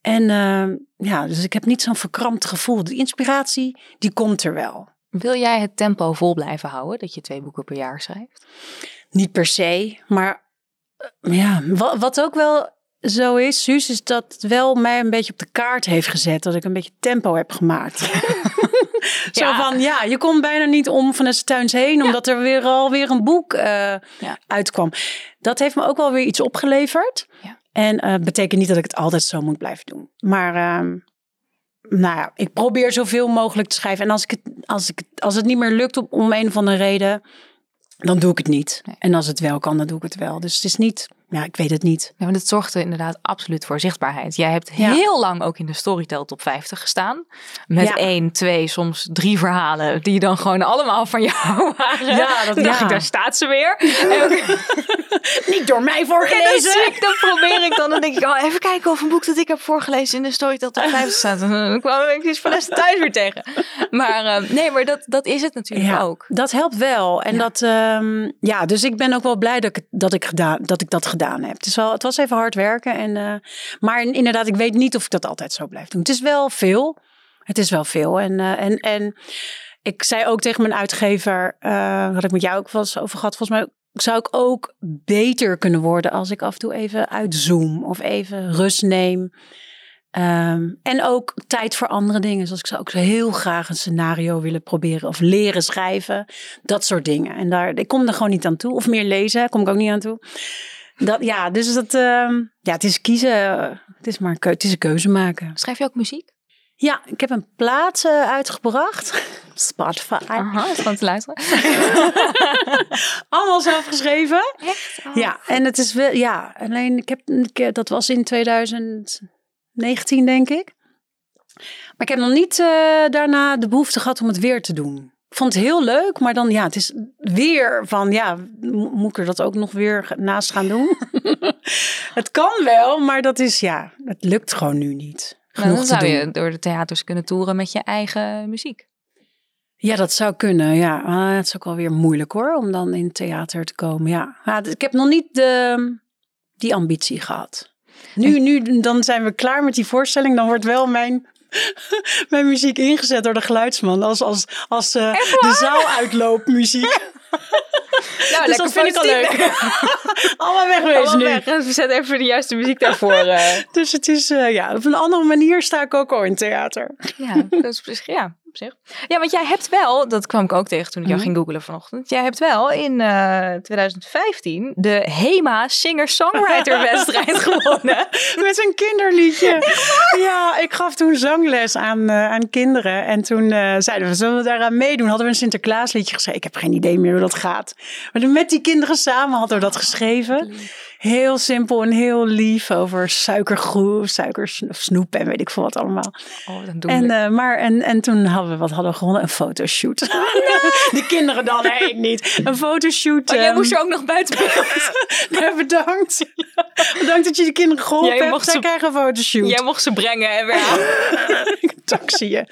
En uh, ja, dus ik heb niet zo'n verkrampt gevoel. De inspiratie, die komt er wel. Wil jij het tempo vol blijven houden, dat je twee boeken per jaar schrijft? Niet per se, maar uh, ja, wat, wat ook wel zo is, Suus, is dat het wel mij een beetje op de kaart heeft gezet. Dat ik een beetje tempo heb gemaakt. zo ja. van, ja, je komt bijna niet om van de tuins heen, omdat er weer alweer een boek uh, ja. uitkwam. Dat heeft me ook wel weer iets opgeleverd. En uh, betekent niet dat ik het altijd zo moet blijven doen. Maar uh, nou ja, ik probeer zoveel mogelijk te schrijven. En als, ik het, als, ik, als het niet meer lukt op, om een of andere reden, dan doe ik het niet. Nee. En als het wel kan, dan doe ik het wel. Dus het is niet ja, ik weet het niet. Ja, maar het zorgt er inderdaad absoluut voor zichtbaarheid. Jij hebt heel lang ook in de Storytel top 50 gestaan. Met ja. één, twee, soms drie verhalen die dan gewoon allemaal van jou waren. Ja, dat dacht ik, daar staat ze weer. niet door mij voorgelezen. Ja, dan probeer ik dan. Dan denk ik, oh, even kijken of een boek dat ik heb voorgelezen in de Storytel top 50 staat. Dan kwam ik iets van thuis weer tegen. Maar uh, nee, maar dat, dat is het natuurlijk ook. Dat helpt wel. En dat, um, ja, dus ik ben ook wel blij dat ik, dat ik, gedaan, dat, ik dat gedaan gedaan heb. Het, is wel, het was even hard werken. En, uh, maar inderdaad, ik weet niet of ik dat altijd zo blijf doen. Het is wel veel. Het is wel veel. En, uh, en, en ik zei ook tegen mijn uitgever, uh, ik met jou ook wel eens over gehad, volgens mij zou ik ook beter kunnen worden als ik af en toe even uitzoom of even rust neem. Um, en ook tijd voor andere dingen. Zoals ik zou ook heel graag een scenario willen proberen of leren schrijven. Dat soort dingen. En daar, ik kom er gewoon niet aan toe. Of meer lezen, kom ik ook niet aan toe. Dat, ja, dus dat, uh, ja, het is kiezen. Het is maar het is een keuze maken. Schrijf je ook muziek? Ja, ik heb een plaat uh, uitgebracht. Spotify. Aha, is gewoon te luisteren. Allemaal zelf geschreven. Echt? Oh. Ja, en het is wel, ja, alleen ik heb, ik, dat was in 2019 denk ik. Maar ik heb nog niet uh, daarna de behoefte gehad om het weer te doen. Ik vond het heel leuk, maar dan ja, het is weer van ja, moet ik er dat ook nog weer naast gaan doen? het kan wel, maar dat is ja, het lukt gewoon nu niet. Nou, dan zou je door de theaters kunnen toeren met je eigen muziek. Ja, dat zou kunnen. Ja, maar het is ook wel weer moeilijk hoor, om dan in theater te komen. Ja, ja ik heb nog niet de, die ambitie gehad. Nu, nu, dan zijn we klaar met die voorstelling. Dan wordt wel mijn mijn muziek ingezet door de geluidsman. Als, als, als uh, de zaal uitloopt muziek. Nou, dus dat vind ik al leuk. Allemaal wegwezen nu. Weg. We zetten even de juiste muziek daarvoor. Uh. dus het is, uh, ja, op een andere manier sta ik ook al in theater. ja, dat is, ja, op zich. Ja, want jij hebt wel, dat kwam ik ook tegen toen ik jou Mhm. ging googlen vanochtend. Jij hebt wel in eh, 2015 de HEMA Singer-Songwriter-wedstrijd gewonnen. Met een kinderliedje. Ja, ik gaf toen zangles aan, eh, aan kinderen. En toen eh, zeiden we, zullen we daaraan meedoen? Hadden we een Sinterklaasliedje geschreven. Ik heb geen idee meer hoe dat gaat. Maar met die kinderen samen hadden we dat geschreven. Heel simpel en heel lief over suikergroe, suikersnoep en weet ik veel wat allemaal. Oh, dan doen En, we. eh, maar, en, en toen hadden we, wat hadden we gewonnen? Een fotoshoot. Die kinderen dan, nee, ik niet. Een fotoshoot. Maar jij ehm, moest er ook nog buiten bedankt. Bedankt dat je de kinderen geholpen Jij hebt. mocht Zij ze- krijgen een fotoshoot. Jij mocht ze brengen en weer halen. taxi. Jij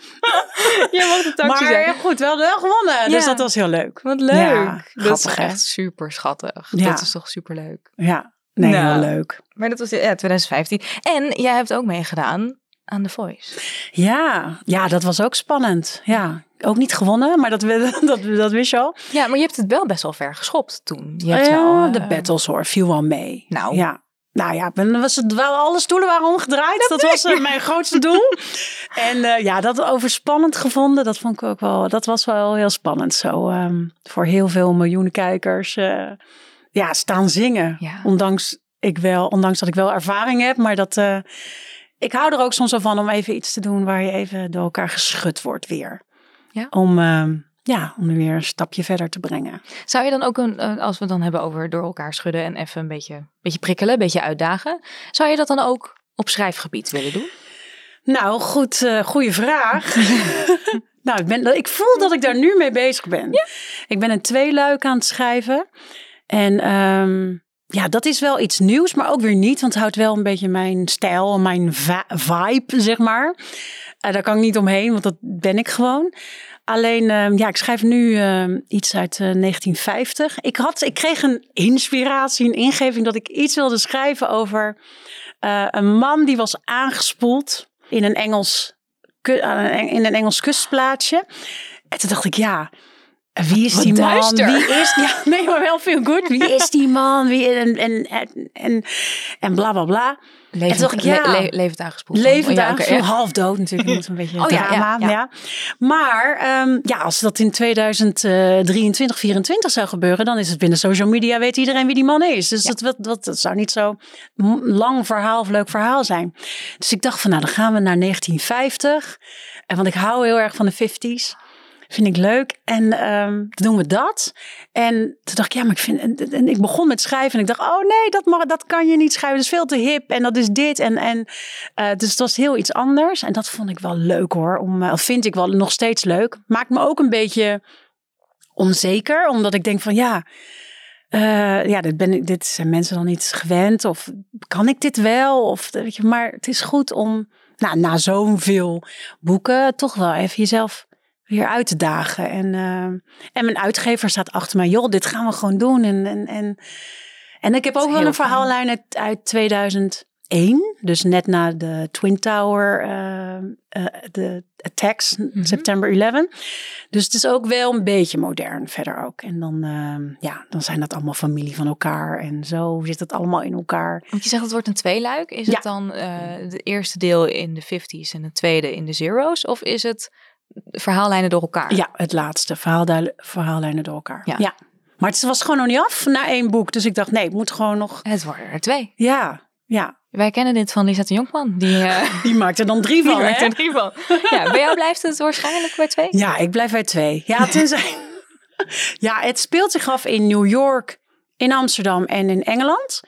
mocht de taxi Maar ja, goed, wel, wel gewonnen. Ja. Dus dat was heel leuk. Wat leuk. Ja, dat is grappig, echt super schattig. Dat is toch super leuk. Ja, nee, Nou. heel leuk. Maar dat was ja, 2015. En jij hebt ook meegedaan aan The Voice. Ja, ja, dat was ook spannend. Ja, ook niet gewonnen, maar dat, dat, dat wist je al. Ja, maar je hebt het wel best wel ver geschopt toen. Je hebt Ja, wel, eh, de battles hoor, viel wel mee. Nou. Ja. Nou ja, dan was het wel alle stoelen waren omgedraaid. Dat, was eh, mijn grootste doel. en eh, ja, dat overspannend gevonden, dat vond ik ook wel. Dat was wel heel spannend. Zo ehm, voor heel veel miljoenen kijkers. Ja, staan zingen. Ja. Ondanks ik wel, ondanks dat ik wel ervaring heb, maar dat. eh, ik hou er ook soms wel van om even iets te doen waar je even door elkaar geschud wordt weer. Ja. Om, ehm, ja, om er weer een stapje verder te brengen. Zou je dan ook, een, eh, als we het dan hebben over door elkaar schudden en even een beetje, beetje prikkelen, een beetje uitdagen. Zou je dat dan ook op schrijfgebied willen doen? Nou, goed, eh goede vraag. nou, ik, ben, ik voel dat ik daar nu mee bezig ben. Ik ben een tweeluik aan het schrijven. En ehm, ja, dat is wel iets nieuws, maar ook weer niet. Want het houdt wel een beetje mijn stijl, mijn vibe, zeg maar. Eh, daar kan ik niet omheen, want dat ben ik gewoon. Alleen, ehm, ja, ik schrijf nu ehm, iets uit eh, 1950. Ik, had, ik kreeg een inspiratie, een ingeving dat ik iets wilde schrijven over eh, een man die was aangespoeld in een Engels, in een Engels kustplaatsje. En toen dacht ik, ja, wie is die man? duister. Wie is ja, nee, maar wel veel goed. Wie is die man? Wie en en en en, bla bla bla. Levend, dacht ik, ja. le- le- levend aangespoeld. Levend Oh, ja, ja. half dood natuurlijk. Moet een beetje Oh ja, drama. ja, Ja. Maar ehm, ja, als dat in 2023, 24 zou gebeuren, dan is het binnen social media weet iedereen wie die man is. Dus dat, dat, dat, dat zou niet zo lang verhaal of leuk verhaal zijn. Dus ik dacht van nou, dan gaan we naar 1950. En want ik hou heel erg van de 50s. Vind ik leuk. En ehm, toen doen we dat. En toen dacht ik, ja, maar ik vind. En, en ik begon met schrijven. En ik dacht, oh nee, dat, mag, dat kan je niet schrijven. Dat is veel te hip. En dat is dit. En, en eh, dus het was heel iets anders. En dat vond ik wel leuk hoor. Om, eh, vind ik wel nog steeds leuk. Maakt me ook een beetje onzeker. Omdat ik denk van ja. eh, ja, dit, ben ik, dit zijn mensen dan niet gewend. Of kan ik dit wel? Of, weet je, maar het is goed om nou, na zoveel boeken toch wel even jezelf weer uit te dagen. En, eh, en mijn uitgever staat achter mij. Joh, dit gaan we gewoon doen. En, en, en, en ik heb ook wel een verhaallijn uit, uit 2001. Dus net na de Twin Tower, eh, eh, de attacks, Mhm. September 11. Dus het is ook wel een beetje modern verder ook. En dan, ja, dan zijn dat allemaal familie van elkaar. En zo zit het allemaal in elkaar. Want je zegt het wordt een tweeluik. Is Ja. het dan het eerste deel in de 50s en het tweede in de zeros? Of is het verhaallijnen door elkaar? Ja, het laatste. Verhaaldu- verhaallijnen door elkaar. Ja. Ja. Maar het was gewoon nog niet af na één boek. Dus ik dacht, nee, het moet gewoon nog... Het worden er twee. Ja, ja. Wij kennen dit van Lisette Jonkman. Die, eh Die maakt er dan drie die van, werkt hè? er drie van. Ja, bij jou blijft het waarschijnlijk bij twee? Ja, ik blijf bij twee. Ja, tenzij... ja, het speelt zich af in New York, in Amsterdam en in Engeland.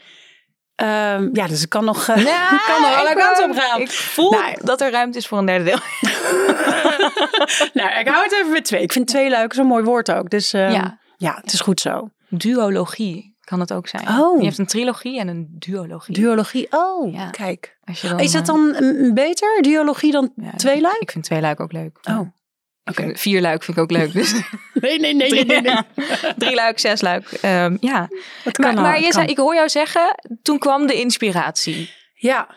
Ehm, ja, dus ik kan nog, eh, kan nog alle kanten op gaan. Ik voel Nou, dat er ruimte is voor een derde deel. nou, ik hou het even met twee. Ik vind twee leuk zo'n mooi woord ook. Dus ehm, Ja. ja, het is goed zo. Duologie kan het ook zijn. Oh. Je hebt een trilogie en een duologie. Duologie. Oh, Ja. kijk. Dan, Is het eh, dan mm, beter, duologie, dan ja, twee luik? Ik vind twee luik ook leuk. Oh, Vind vier luik vind ik ook leuk. Dus nee, nee, nee, nee, nee. nee. drie luik, zes luik. Ehm, ja. Dat kan maar al, je kan. zei, ik hoor jou zeggen, toen kwam de inspiratie. Ja,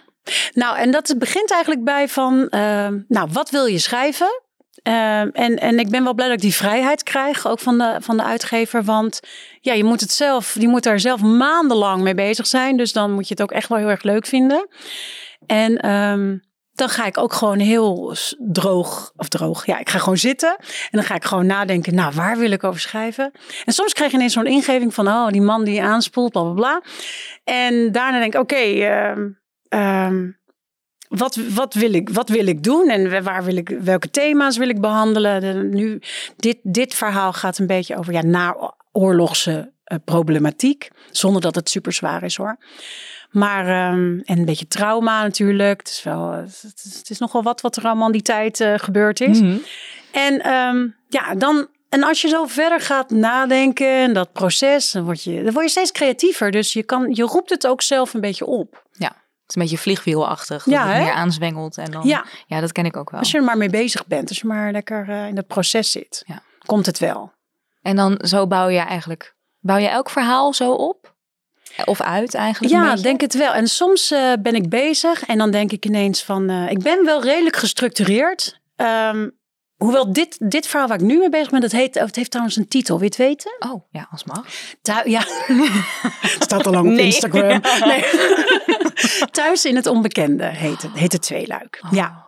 nou en dat begint eigenlijk bij van, ehm, nou wat wil je schrijven? Ehm, en, en ik ben wel blij dat ik die vrijheid krijg, ook van de, van de uitgever. Want ja, je moet het zelf, je moet daar zelf maandenlang mee bezig zijn. Dus dan moet je het ook echt wel heel erg leuk vinden. En dan ga ik ook gewoon heel droog, of droog, ja, ik ga gewoon zitten. En dan ga ik gewoon nadenken, nou, waar wil ik over schrijven? En soms krijg je ineens zo'n ingeving van, oh, die man die aanspoelt, bla, bla, bla. En daarna denk ik, oké, ehm, ehm, wat, wat, wil ik, wat wil ik doen en waar wil ik, welke thema's wil ik behandelen? De, nu, dit, dit verhaal gaat een beetje over ja, naoorlogse eh, problematiek, zonder dat het super zwaar is hoor. Maar, ehm, en een beetje trauma natuurlijk. Het is, wel, eh, het is, het is nogal wat wat er allemaal in die tijd eh, gebeurd is. Mhm. En um, ja, dan. En als je zo verder gaat nadenken en dat proces, dan word je, dan word je steeds creatiever. Dus je, kan, je roept het ook zelf een beetje op. Het is een beetje vliegwielachtig. Ja, dat het hè? meer aanzwengelt. En dan, Ja. ja. dat ken ik ook wel. Als je er maar mee bezig bent, als je maar lekker uh, in het proces zit, Ja. komt het wel. En dan zo bouw je eigenlijk, bouw je elk verhaal zo op? Of uit eigenlijk? Ja, denk het wel. En soms uh, ben ik bezig en dan denk ik ineens van, uh, ik ben wel redelijk gestructureerd. Um, Hoewel dit, dit verhaal waar ik nu mee bezig ben, dat heet, het heeft trouwens een titel. Het weten? Oh, ja, als mag. Thu ja, het staat al lang op Nee. Instagram. Nee. Thuis in het onbekende heet het, heet het tweeluik. Oh, Ja.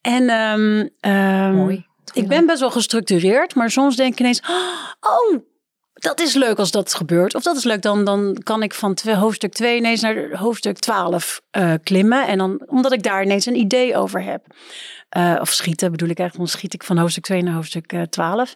En um, um, Mooi. ik ben best wel gestructureerd, maar soms denk ik ineens, oh, dat is leuk als dat gebeurt. Of dat is leuk, dan, dan kan ik van hoofdstuk 2 ineens naar hoofdstuk 12 uh, klimmen. En dan, omdat ik daar ineens een idee over heb. Uh, of schieten bedoel ik eigenlijk, dan schiet ik van hoofdstuk 2 naar hoofdstuk uh, 12.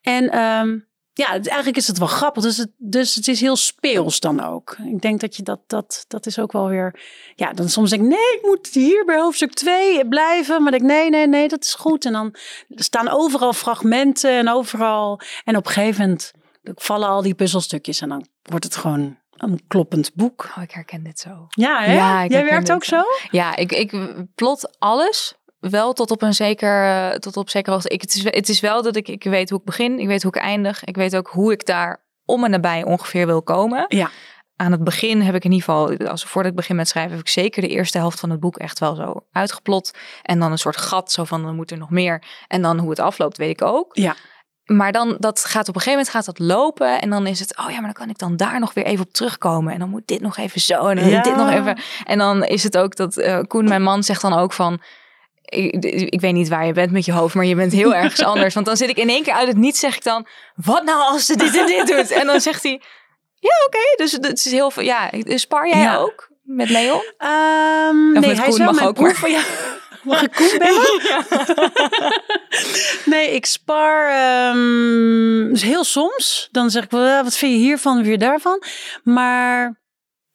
En um, ja, eigenlijk is het wel grappig. Dus het, dus het is heel speels dan ook. Ik denk dat je dat, dat, dat is ook wel weer. Ja, dan soms denk ik, nee, ik moet hier bij hoofdstuk 2 blijven. Maar denk ik, nee, nee, nee, dat is goed. En dan staan overal fragmenten en overal. En op een gegeven moment vallen al die puzzelstukjes en dan wordt het gewoon een kloppend boek. Oh, ik herken dit zo. Ja, hè? Ja, Jij werkt ook zo? Ja, ik, ik plot alles wel tot op een zeker, tot op zeker hoogte. Ik, het, is, het is wel dat ik, ik weet hoe ik begin, ik weet hoe ik eindig. Ik weet ook hoe ik daar om en nabij ongeveer wil komen. Ja. Aan het begin heb ik in ieder geval, als voordat ik begin met schrijven, heb ik zeker de eerste helft van het boek echt wel zo uitgeplot. En dan een soort gat, zo van dan moet er nog meer. En dan hoe het afloopt, weet ik ook. Ja. Maar dan, dat gaat op een gegeven moment gaat dat lopen. En dan is het, oh ja, maar dan kan ik dan daar nog weer even op terugkomen. En dan moet dit nog even zo. En dan ja. dit nog even. En dan is het ook dat uh, Koen, mijn man, zegt dan ook van. Ik, ik, weet niet waar je bent met je hoofd, maar je bent heel ergens anders. Want dan zit ik in één keer uit het niets, zeg ik dan, wat nou als ze dit en dit doet? En dan zegt hij, ja oké, okay. dus het is heel veel, ja, spar jij ja. ook met Leon? Um, nee, hij is wel mag mijn ook, proef. maar- Ja. Mag ik Koen bellen? nee, ik spar um, dus heel soms. Dan zeg ik, wat vind je hiervan, weer daarvan? Maar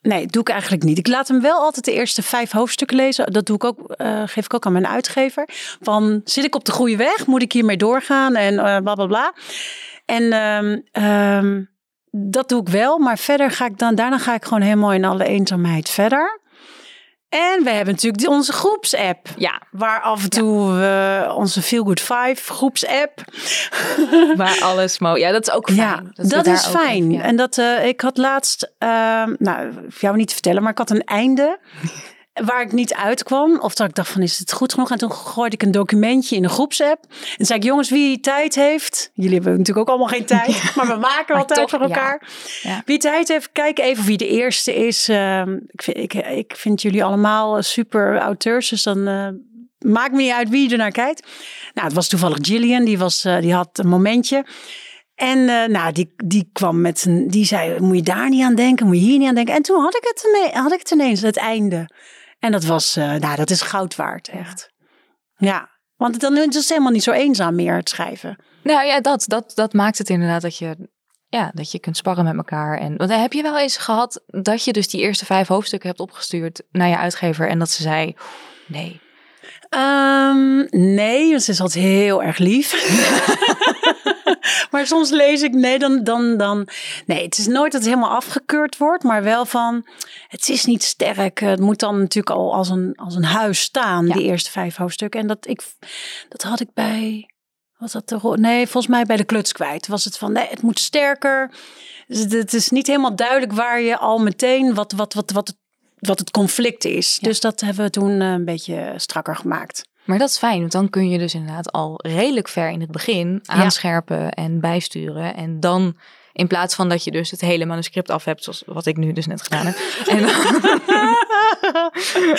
Nee, doe ik eigenlijk niet. Ik laat hem wel altijd de eerste vijf hoofdstukken lezen. Dat doe ik ook, uh, geef ik ook aan mijn uitgever. Van zit ik op de goede weg? Moet ik hiermee doorgaan? En uh, bla bla bla. En um, um, dat doe ik wel. Maar verder ga ik dan, daarna ga ik gewoon helemaal in alle eenzaamheid verder. En we hebben natuurlijk onze groepsapp. Ja. Waar af en toe ja. uh, onze Feel Good 5 groepsapp. Waar alles mo. Ja, dat is ook fijn. Ja, dat, dat is fijn. Ja. En dat uh, ik had laatst, uh, nou, jou niet te vertellen, maar ik had een einde. Waar ik niet uitkwam. Of dat ik dacht van, is het goed genoeg? En toen gooide ik een documentje in een groepsapp. En zei ik, jongens, wie tijd heeft. Jullie hebben natuurlijk ook allemaal geen tijd. maar we maken wel tijd voor elkaar. Ja. Ja. Wie tijd heeft, kijk even wie de eerste is. Uh, ik, vind, ik, ik vind jullie allemaal super auteurs. Dus dan uh, maakt me niet uit wie er naar kijkt. Nou, het was toevallig Gillian. Die, was, uh, die had een momentje. En uh, nou, die, die kwam met zijn, die zei, moet je daar niet aan denken, moet je hier niet aan denken. En toen had ik het, had ik het ineens, het einde. En dat was, uh, nou, dat is goud waard, echt. Ja, want dan is het helemaal niet zo eenzaam meer, het schrijven. Nou ja, dat, dat, dat maakt het inderdaad dat je, ja, dat je kunt sparren met elkaar. En want heb je wel eens gehad dat je dus die eerste vijf hoofdstukken hebt opgestuurd naar je uitgever en dat ze zei, nee. Um, nee, want ze is altijd heel erg lief. maar soms lees ik, nee, dan, dan, dan. Nee, het is nooit dat het helemaal afgekeurd wordt, maar wel van. Het is niet sterk. Het moet dan natuurlijk al als een, als een huis staan, ja. die eerste vijf hoofdstukken. En dat, ik, dat had ik bij. Was dat de, nee, volgens mij bij de kluts kwijt. Was het van, nee, het moet sterker. Dus het is niet helemaal duidelijk waar je al meteen wat, wat, wat, wat, wat het conflict is. Ja. Dus dat hebben we toen een beetje strakker gemaakt. Maar dat is fijn, want dan kun je dus inderdaad al redelijk ver in het begin aanscherpen ja. en bijsturen. En dan In plaats van dat je dus het hele manuscript af hebt, zoals wat ik nu dus net gedaan heb. En dan,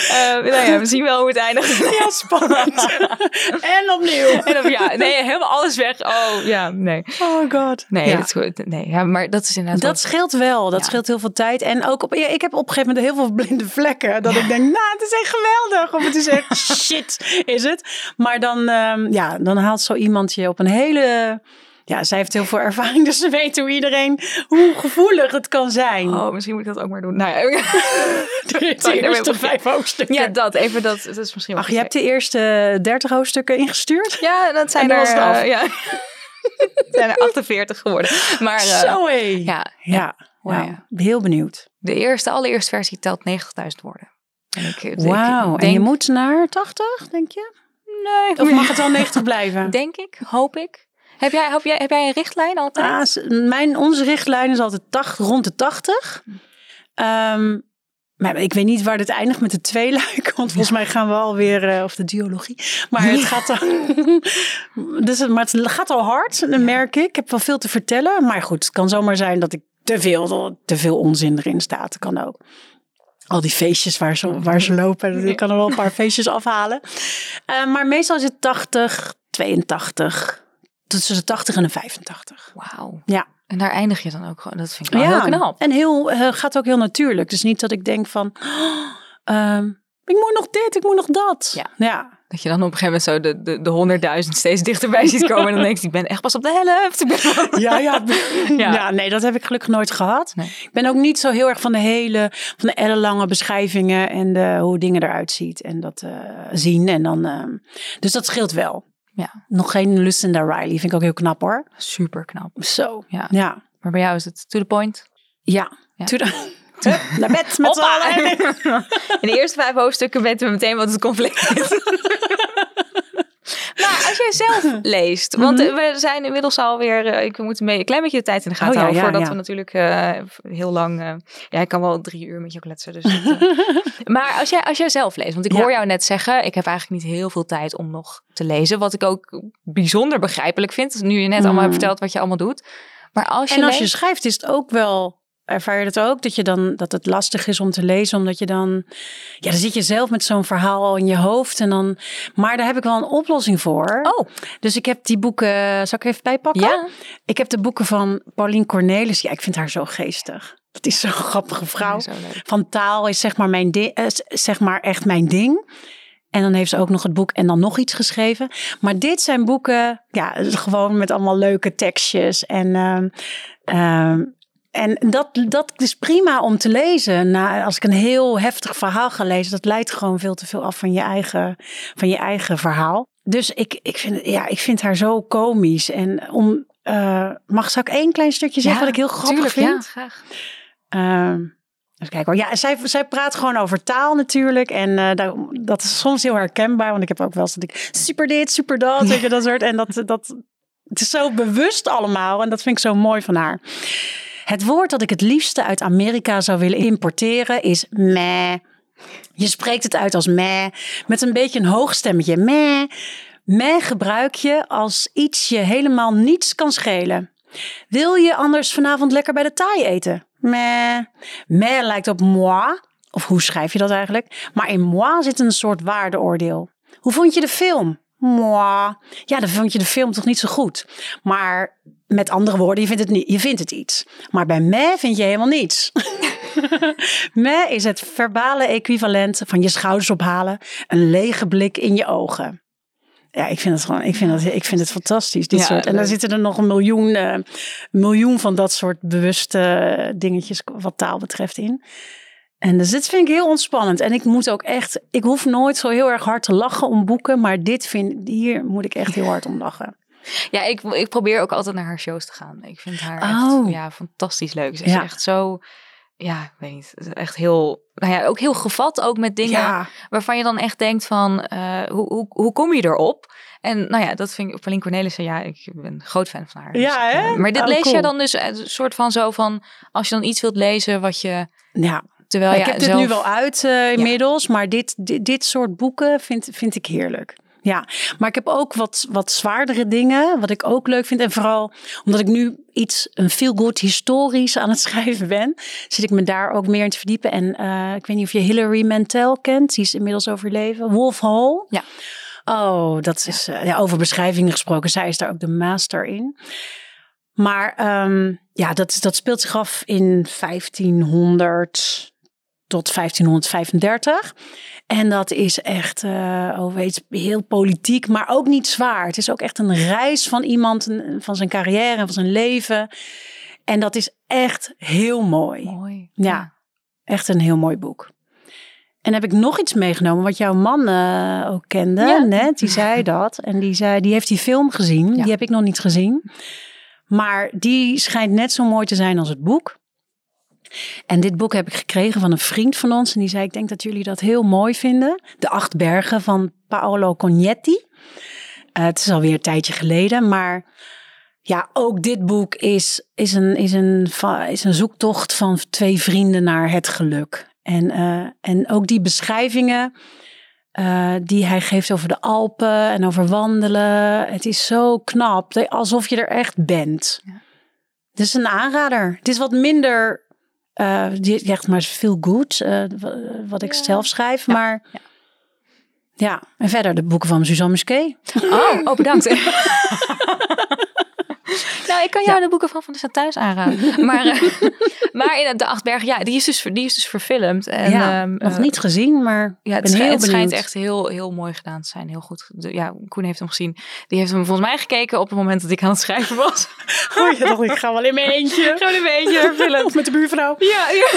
Eh, nou ja, we zien wel hoe het eindigt. Ja, spannend. en opnieuw. En ja, nee, helemaal alles weg. Oh, ja, nee. Oh god. Nee, Ja. dat is goed. Nee, ja, maar dat is inderdaad... Dat scheelt wel. Dat Ja. scheelt heel veel tijd. En ook op, ja, ik heb op een gegeven moment heel veel blinde vlekken. Dat ik denk, nou, het is echt geweldig. Of het is echt shit, is het. Maar dan, ehm, ja, dan haalt zo iemand je op een hele... Ja, zij heeft heel veel ervaring, dus ze weet hoe iedereen, hoe gevoelig het kan zijn. Oh, misschien moet ik dat ook maar doen. Nou ja, de eerste vijf hoofdstukken. ja dat even. Dat, dat is misschien wel Ach, je hebt de eerste dertig hoofdstukken ingestuurd? Ja, dat zijn En er, eh, ja. Zijn er 48 geworden. Maar eh, Zo hé. ja, Ja, ja. heel benieuwd. de eerste, allereerste versie telt 90.000 woorden. En Wauw, en denk- je moet naar 80, denk je? Nee, Of mag het wel 90 blijven? Denk ik, hoop ik. Heb jij, heb jij, heb jij een richtlijn altijd? Ah, mijn, onze richtlijn is altijd 80, rond de 80. Ehm, maar ik weet niet waar dit eindigt met de tweeluik. Want volgens mij gaan we alweer, eh of de duologie. Maar het gaat al, dus, het- maar het gaat al hard, dat merk ik. Ik heb wel veel te vertellen. Maar goed, het kan zomaar zijn dat ik te veel, te veel onzin erin staat. Dat kan ook. Al die feestjes waar ze, waar ze lopen. Ik kan er wel een paar feestjes afhalen. Eh, maar meestal is het 80, 82. Tussen de 80 en de 85. Wauw. Ja. En daar eindig je dan ook gewoon. Dat vind ik wel heel knap. En heel, eh, gaat ook heel natuurlijk. Dus niet dat ik denk van, oh, ehm, ik moet nog dit, ik moet nog dat. Ja. ja. Dat je dan op een gegeven moment zo de, de, de honderdduizend steeds dichterbij ziet komen. En dan denk je, ik ben echt pas op de helft. Ja, ja. Ja. ja. nee, dat heb ik gelukkig nooit gehad. Nee. Ik ben ook niet zo heel erg van de hele, van de ellenlange beschrijvingen en de, hoe dingen eruit ziet en dat eh, zien. En dan, ehm, dus dat scheelt wel. Ja. Nog geen Lucinda Riley, vind ik ook heel knap hoor. Super knap. Zo. Ja. Ja. Maar bij jou is het to the point. Ja. Ja. To the- naar bed met z'n allen. In de eerste vijf hoofdstukken weten we meteen wat het conflict is. als jij zelf leest, want Mhm. eh, we zijn inmiddels alweer, eh, ik moet een, klein beetje de tijd in de gaten Oh ja, houden, voordat we natuurlijk eh, heel lang, eh, ja, ik kan wel drie uur met je kletsen. Dus maar als jij, als jij zelf leest, want ik hoor jou net zeggen, ik heb eigenlijk niet heel veel tijd om nog te lezen, wat ik ook bijzonder begrijpelijk vind, nu je net allemaal hebt verteld wat je allemaal doet. Maar als je En als je schrijft is het ook wel, ervaar je het ook, dat, je dan, dat het lastig is om te lezen. Omdat je dan, ja dan zit je zelf met zo'n verhaal al in je hoofd. En dan, maar daar heb ik wel een oplossing voor. Oh, Dus ik heb die boeken, zal ik even bijpakken? ja. Ik heb de boeken van Pauline Cornelis. Ja, ik vind haar zo geestig. Dat is zo'n grappige vrouw. Zo. Van taal is zeg maar, mijn ding, eh, zeg maar echt mijn ding. En dan heeft ze ook nog het boek en dan nog iets geschreven. Maar dit zijn boeken, ja, gewoon met allemaal leuke tekstjes. En, ehm, ehm, en dat, dat is prima om te lezen. Als ik een heel heftig verhaal ga lezen, dat leidt gewoon veel te veel af van je eigen, van je eigen verhaal. Dus ik, ik, vind, ja, ik vind haar zo komisch. En om, eh, mag zou ik één klein stukje zeggen wat ik heel grappig tuurlijk, vind? Ja, graag. Ehm, even kijken hoor. Ja, zij, zij praat gewoon over taal natuurlijk. En eh, daar- dat is soms heel herkenbaar. Want ik heb ook wel eens dat ik super dit, super dat. Weet je, dat soort. En dat, dat, het is zo bewust allemaal. En dat vind ik zo mooi van haar. Het woord dat ik het liefste uit Amerika zou willen importeren is meh. Je spreekt het uit als meh. Met een beetje een hoog stemmetje. Meh. Meh gebruik je als iets je helemaal niets kan schelen. Wil je anders vanavond lekker bij de taai eten? Meh. Meh lijkt op moi. Of hoe schrijf je dat eigenlijk? Maar in moi zit een soort waardeoordeel. Hoe vond je de film? Ja, dan vond je de film toch niet zo goed. Maar met andere woorden, je vindt het, niet, je vindt het iets. Maar bij meh vind je helemaal niets. meh is het verbale equivalent van je schouders ophalen. Een lege blik in je ogen. Ja, ik vind het gewoon, ik vind het, ik vind het fantastisch, dit Ja, soort. En dan leuk. zitten er nog een miljoen, eh, miljoen van dat soort bewuste dingetjes wat taal betreft in. En dus dit vind ik heel ontspannend. En ik moet ook echt, ik hoef nooit zo heel erg hard te lachen om boeken, maar dit vind, hier moet ik echt heel hard om lachen. Ja, ik, ik probeer ook altijd naar haar shows te gaan. Ik vind haar Oh. echt ja, fantastisch leuk. Ze is Ja. echt zo, ja, ik weet niet, echt heel, nou ja, ook heel gevat ook met dingen Ja, waarvan je dan echt denkt van, eh, hoe, hoe, hoe kom je erop? En nou ja, dat vind ik, Pauline Cornelissen, ja, ik ben een groot fan van haar. Dus Ja, ik, eh, hè? Maar dit Oh, lees je cool. dan dus eh, een soort van zo van, als je dan iets wilt lezen wat je, ja. Terwijl ik heb dit zelf... nu wel uit eh, inmiddels, maar dit, dit, dit soort boeken vind, vind ik heerlijk. Ja, maar ik heb ook wat, wat zwaardere dingen, wat ik ook leuk vind. En vooral omdat ik nu iets, een feel-good historisch aan het schrijven ben, zit ik me daar ook meer in te verdiepen. En uh, ik weet niet of je Hilary Mantel kent, die is inmiddels overleven. Wolf Hall. Ja. Oh, dat is uh, ja, over beschrijvingen gesproken. Zij is daar ook de master in. Maar um, ja, dat, dat speelt zich af in 1500 tot 1535. En dat is echt, uh, oh weet, heel politiek, maar ook niet zwaar. Het is ook echt een reis van iemand, van zijn carrière en van zijn leven. En dat is echt heel mooi. Mooi. Ja, ja. echt een heel mooi boek. En heb ik nog iets meegenomen wat jouw man uh, ook kende, ja. net. Die zei dat. En die zei, die heeft die film gezien. Ja. Die heb ik nog niet gezien. Maar die schijnt net zo mooi te zijn als het boek. En dit boek heb ik gekregen van een vriend van ons. En die zei: Ik denk dat jullie dat heel mooi vinden. De Acht Bergen van Paolo Cognetti. Uh, het is alweer een tijdje geleden. Maar ja, ook dit boek is, is, een, is, een, is een zoektocht van twee vrienden naar het geluk. En, uh, en ook die beschrijvingen. Uh, die hij geeft over de Alpen en over wandelen. Het is zo knap, alsof je er echt bent. Ja. Het is een aanrader. Het is wat minder uh, die zegt maar veel goed, uh, wat ik ja. zelf schrijf. Ja. Maar ja. ja. en verder de boeken van Suzanne Musquet. Oh, oh bedankt. nou, ik kan jou de boeken van Van de thuis aanraden. Maar, uh, maar in de Achtbergen, ja, die is dus, die is dus verfilmd. En, ja, um, nog niet gezien, maar ja, het, heel het schijnt echt heel, heel mooi gedaan te zijn. Heel goed. Ja, Koen heeft hem gezien. Die heeft hem volgens mij gekeken op het moment dat ik aan het schrijven was. Oh, dacht, ik ga wel in mijn eentje. Gewoon in mijn eentje verfilmd. Of met de buurvrouw. Ja, ja.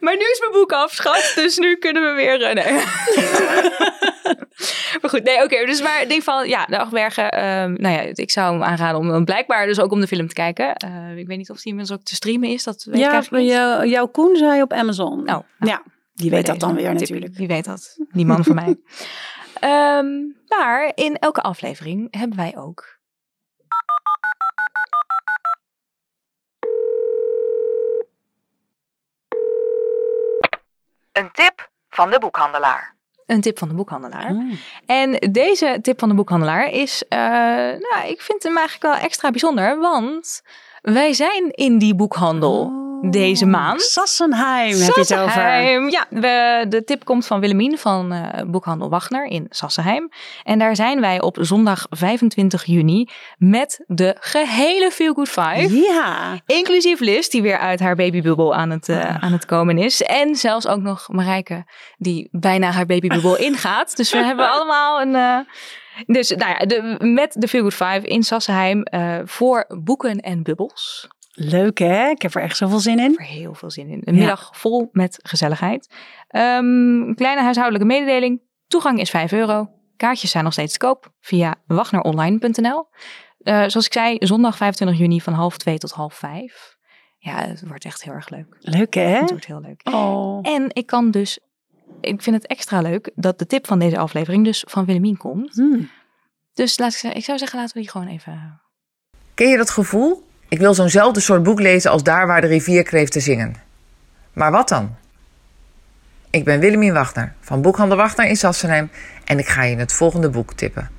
maar nu is mijn boek af, schat. Dus nu kunnen we weer rennen. maar goed, nee, oké. Okay, dus maar denk van, ja, de Achtbergen. Um, nou ja, ik zou hem aanraden om blijkbaar dus ook om de film te kijken. Uh, ik weet niet of die inmiddels ook te streamen is. Dat weet ja, ik niet. Jou, jouw Koen zei op Amazon. Oh, nou, ja, die weet dat dan weer natuurlijk. Wie weet dat? Die man van mij. Um, maar in elke aflevering hebben wij ook Een tip van de boekhandelaar. Een tip van de boekhandelaar. Mm. En deze tip van de boekhandelaar is, uh, nou, ik vind hem eigenlijk wel extra bijzonder, want wij zijn in die boekhandel. Oh. Deze maand. Sassenheim, heb je het over. Ja, we, de tip komt van Willemien van uh, Boekhandel Wagner in Sassenheim. En daar zijn wij op zondag 25 juni met de gehele Feel Good Five. Ja. Inclusief Liz, die weer uit haar babybubbel aan het, uh, aan het komen is. En zelfs ook nog Marijke, die bijna haar babybubbel ingaat. Dus we hebben allemaal een... Uh, dus nou ja, de, met de Feel Good Five in Sassenheim voor boeken en bubbels. Leuk hè? Ik heb er echt zoveel zin in. Er heel veel zin in. Een ja. middag vol met gezelligheid. Um, kleine huishoudelijke mededeling. Toegang is 5 euro. Kaartjes zijn nog steeds te koop via wagneronline.nl. Uh, zoals ik zei, zondag 25 juni van half 2 tot half 5. Ja, het wordt echt heel erg leuk. Leuk hè? Het wordt heel leuk. Oh. En ik kan dus, ik vind het extra leuk dat de tip van deze aflevering dus van Willemien komt. Hmm. Dus laat ik, ik zou zeggen, laten we die gewoon even... Ken je dat gevoel? Ik wil zo'nzelfde soort boek lezen als daar waar de rivier kreeft te zingen. Maar wat dan? Ik ben Willemien Wagner van Boekhandel Wagner in Sassenheim en ik ga je het volgende boek tippen.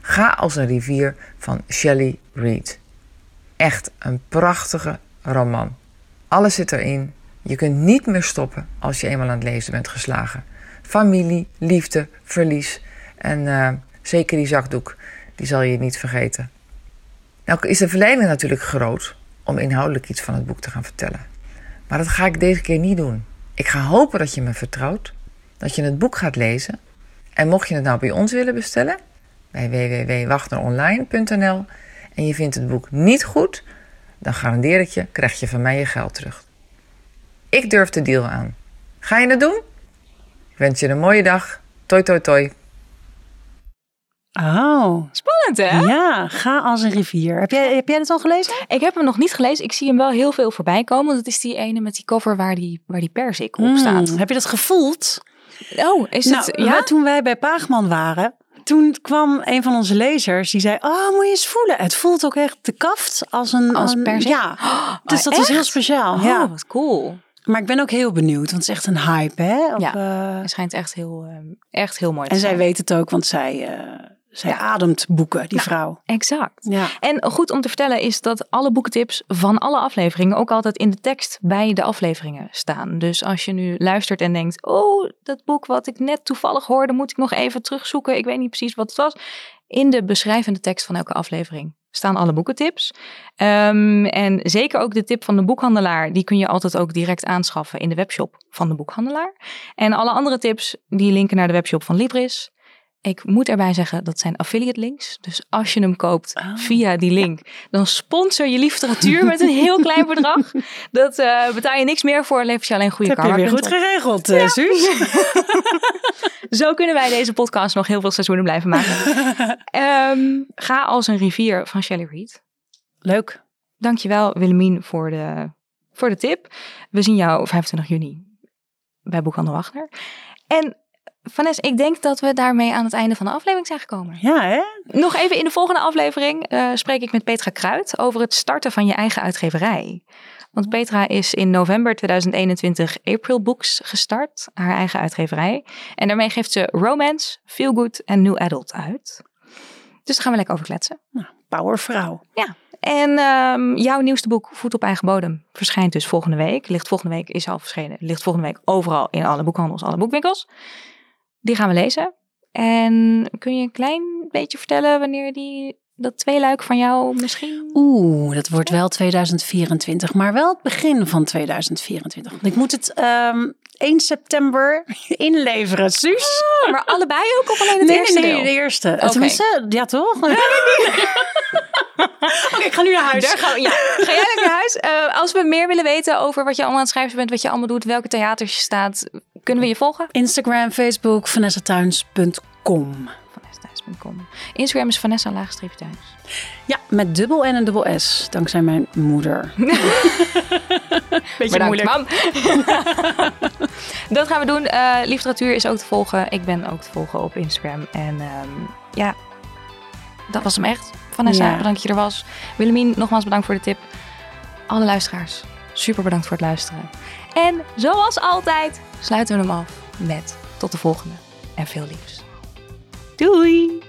Ga als een rivier van Shelley Reed. Echt een prachtige roman. Alles zit erin. Je kunt niet meer stoppen als je eenmaal aan het lezen bent geslagen. Familie, liefde, verlies en uh, zeker die zakdoek, die zal je niet vergeten. Nou is de verleiding natuurlijk groot om inhoudelijk iets van het boek te gaan vertellen. Maar dat ga ik deze keer niet doen. Ik ga hopen dat je me vertrouwt, dat je het boek gaat lezen. En mocht je het nou bij ons willen bestellen, bij www.wagneronline.nl en je vindt het boek niet goed, dan garandeer ik je, krijg je van mij je geld terug. Ik durf de deal aan. Ga je het doen? Ik wens je een mooie dag. Toi toi toi. Oh. Spannend, hè? Ja, ga als een rivier. Heb jij, heb jij het al gelezen? Ik heb hem nog niet gelezen. Ik zie hem wel heel veel voorbij komen. Want het is die ene met die cover waar die, waar die persik op staat. Mm, heb je dat gevoeld? Oh, is nou, het... Ja? Toen wij bij Paagman waren, toen kwam een van onze lezers die zei: Oh, moet je eens voelen. Het voelt ook echt de kaft als een. Als persik? Ja. Oh, dus dat echt? is heel speciaal. Oh, ja. wat cool. Maar ik ben ook heel benieuwd, want het is echt een hype, hè? Op, Ja. eh, Het schijnt echt heel, ehm, echt heel mooi te en zij weet het ook, want zij, eh, zij Ja. ademt boeken, die Nou. vrouw. Exact. Ja. En goed om te vertellen is dat alle boekentips van alle afleveringen ook altijd in de tekst bij de afleveringen staan. Dus als je nu luistert en denkt, oh, dat boek wat ik net toevallig hoorde, moet ik nog even terugzoeken. Ik weet niet precies wat het was. In de beschrijvende tekst van elke aflevering staan alle boekentips. Ehm, en zeker ook de tip van de boekhandelaar, die kun je altijd ook direct aanschaffen in de webshop van de boekhandelaar. En alle andere tips, die linken naar de webshop van Libris. Ik moet erbij zeggen, dat zijn affiliate links. Dus als je hem koopt Oh. via die link, dan sponsor je literatuur met een heel klein bedrag. Dat eh, betaal je niks meer voor, levert je alleen goede Dat heb je weer goed karma. geregeld, eh Suus. Zo kunnen wij deze podcast nog heel veel seizoenen blijven maken. Ehm, ga als een rivier van Shelley Reed. Leuk. Dankjewel Willemien voor de, voor de tip. We zien jou 25 juni bij Boekhandel Wagner. En Vanessa, ik denk dat we daarmee aan het einde van de aflevering zijn gekomen. Ja, hè? Nog even in de volgende aflevering eh, spreek ik met Petra Kruid over het starten van je eigen uitgeverij. Want Petra is in november 2021 April Books gestart, haar eigen uitgeverij. En daarmee geeft ze romance, feel good en new adult uit. Dus daar gaan we lekker over kletsen. Powervrouw. En ehm, jouw nieuwste boek, Voet op eigen bodem, verschijnt dus volgende week. Ligt volgende week, is al verschenen. Ligt volgende week overal in alle boekhandels, alle boekwinkels. Die gaan we lezen. En kun je een klein beetje vertellen wanneer die, dat tweeluik van jou misschien... Oeh, dat wordt wel 2024, maar wel het begin van 2024. Want ik moet het ehm 1 september inleveren, Suus. Maar allebei ook of alleen het nee, eerste nee, deel? de eerste. Oké. Tenminste, ja toch? Oké, ik ga nu naar huis. Daar gaan ja. Ga jij naar huis? Eh, als we meer willen weten over wat je allemaal aan het schrijven bent, wat je allemaal doet, welke theaters je staat, kunnen we je volgen? Instagram, Facebook, vanessathuins.com. Vanessa.com. Instagram is Vanessa laagstreepje thuis. Ja, met dubbel N en dubbel S, dankzij mijn moeder. Beetje Bedankt, mam. dat gaan we doen. Eh, literatuur is ook te volgen. Ik ben ook te volgen op Instagram. En ehm, ja, dat was hem echt. Vanessa, Ja. bedankt dat je er was. Willemien, nogmaals bedankt voor de tip. Alle luisteraars, super bedankt voor het luisteren. En zoals altijd sluiten we hem af met tot de volgende en veel liefs. Doei!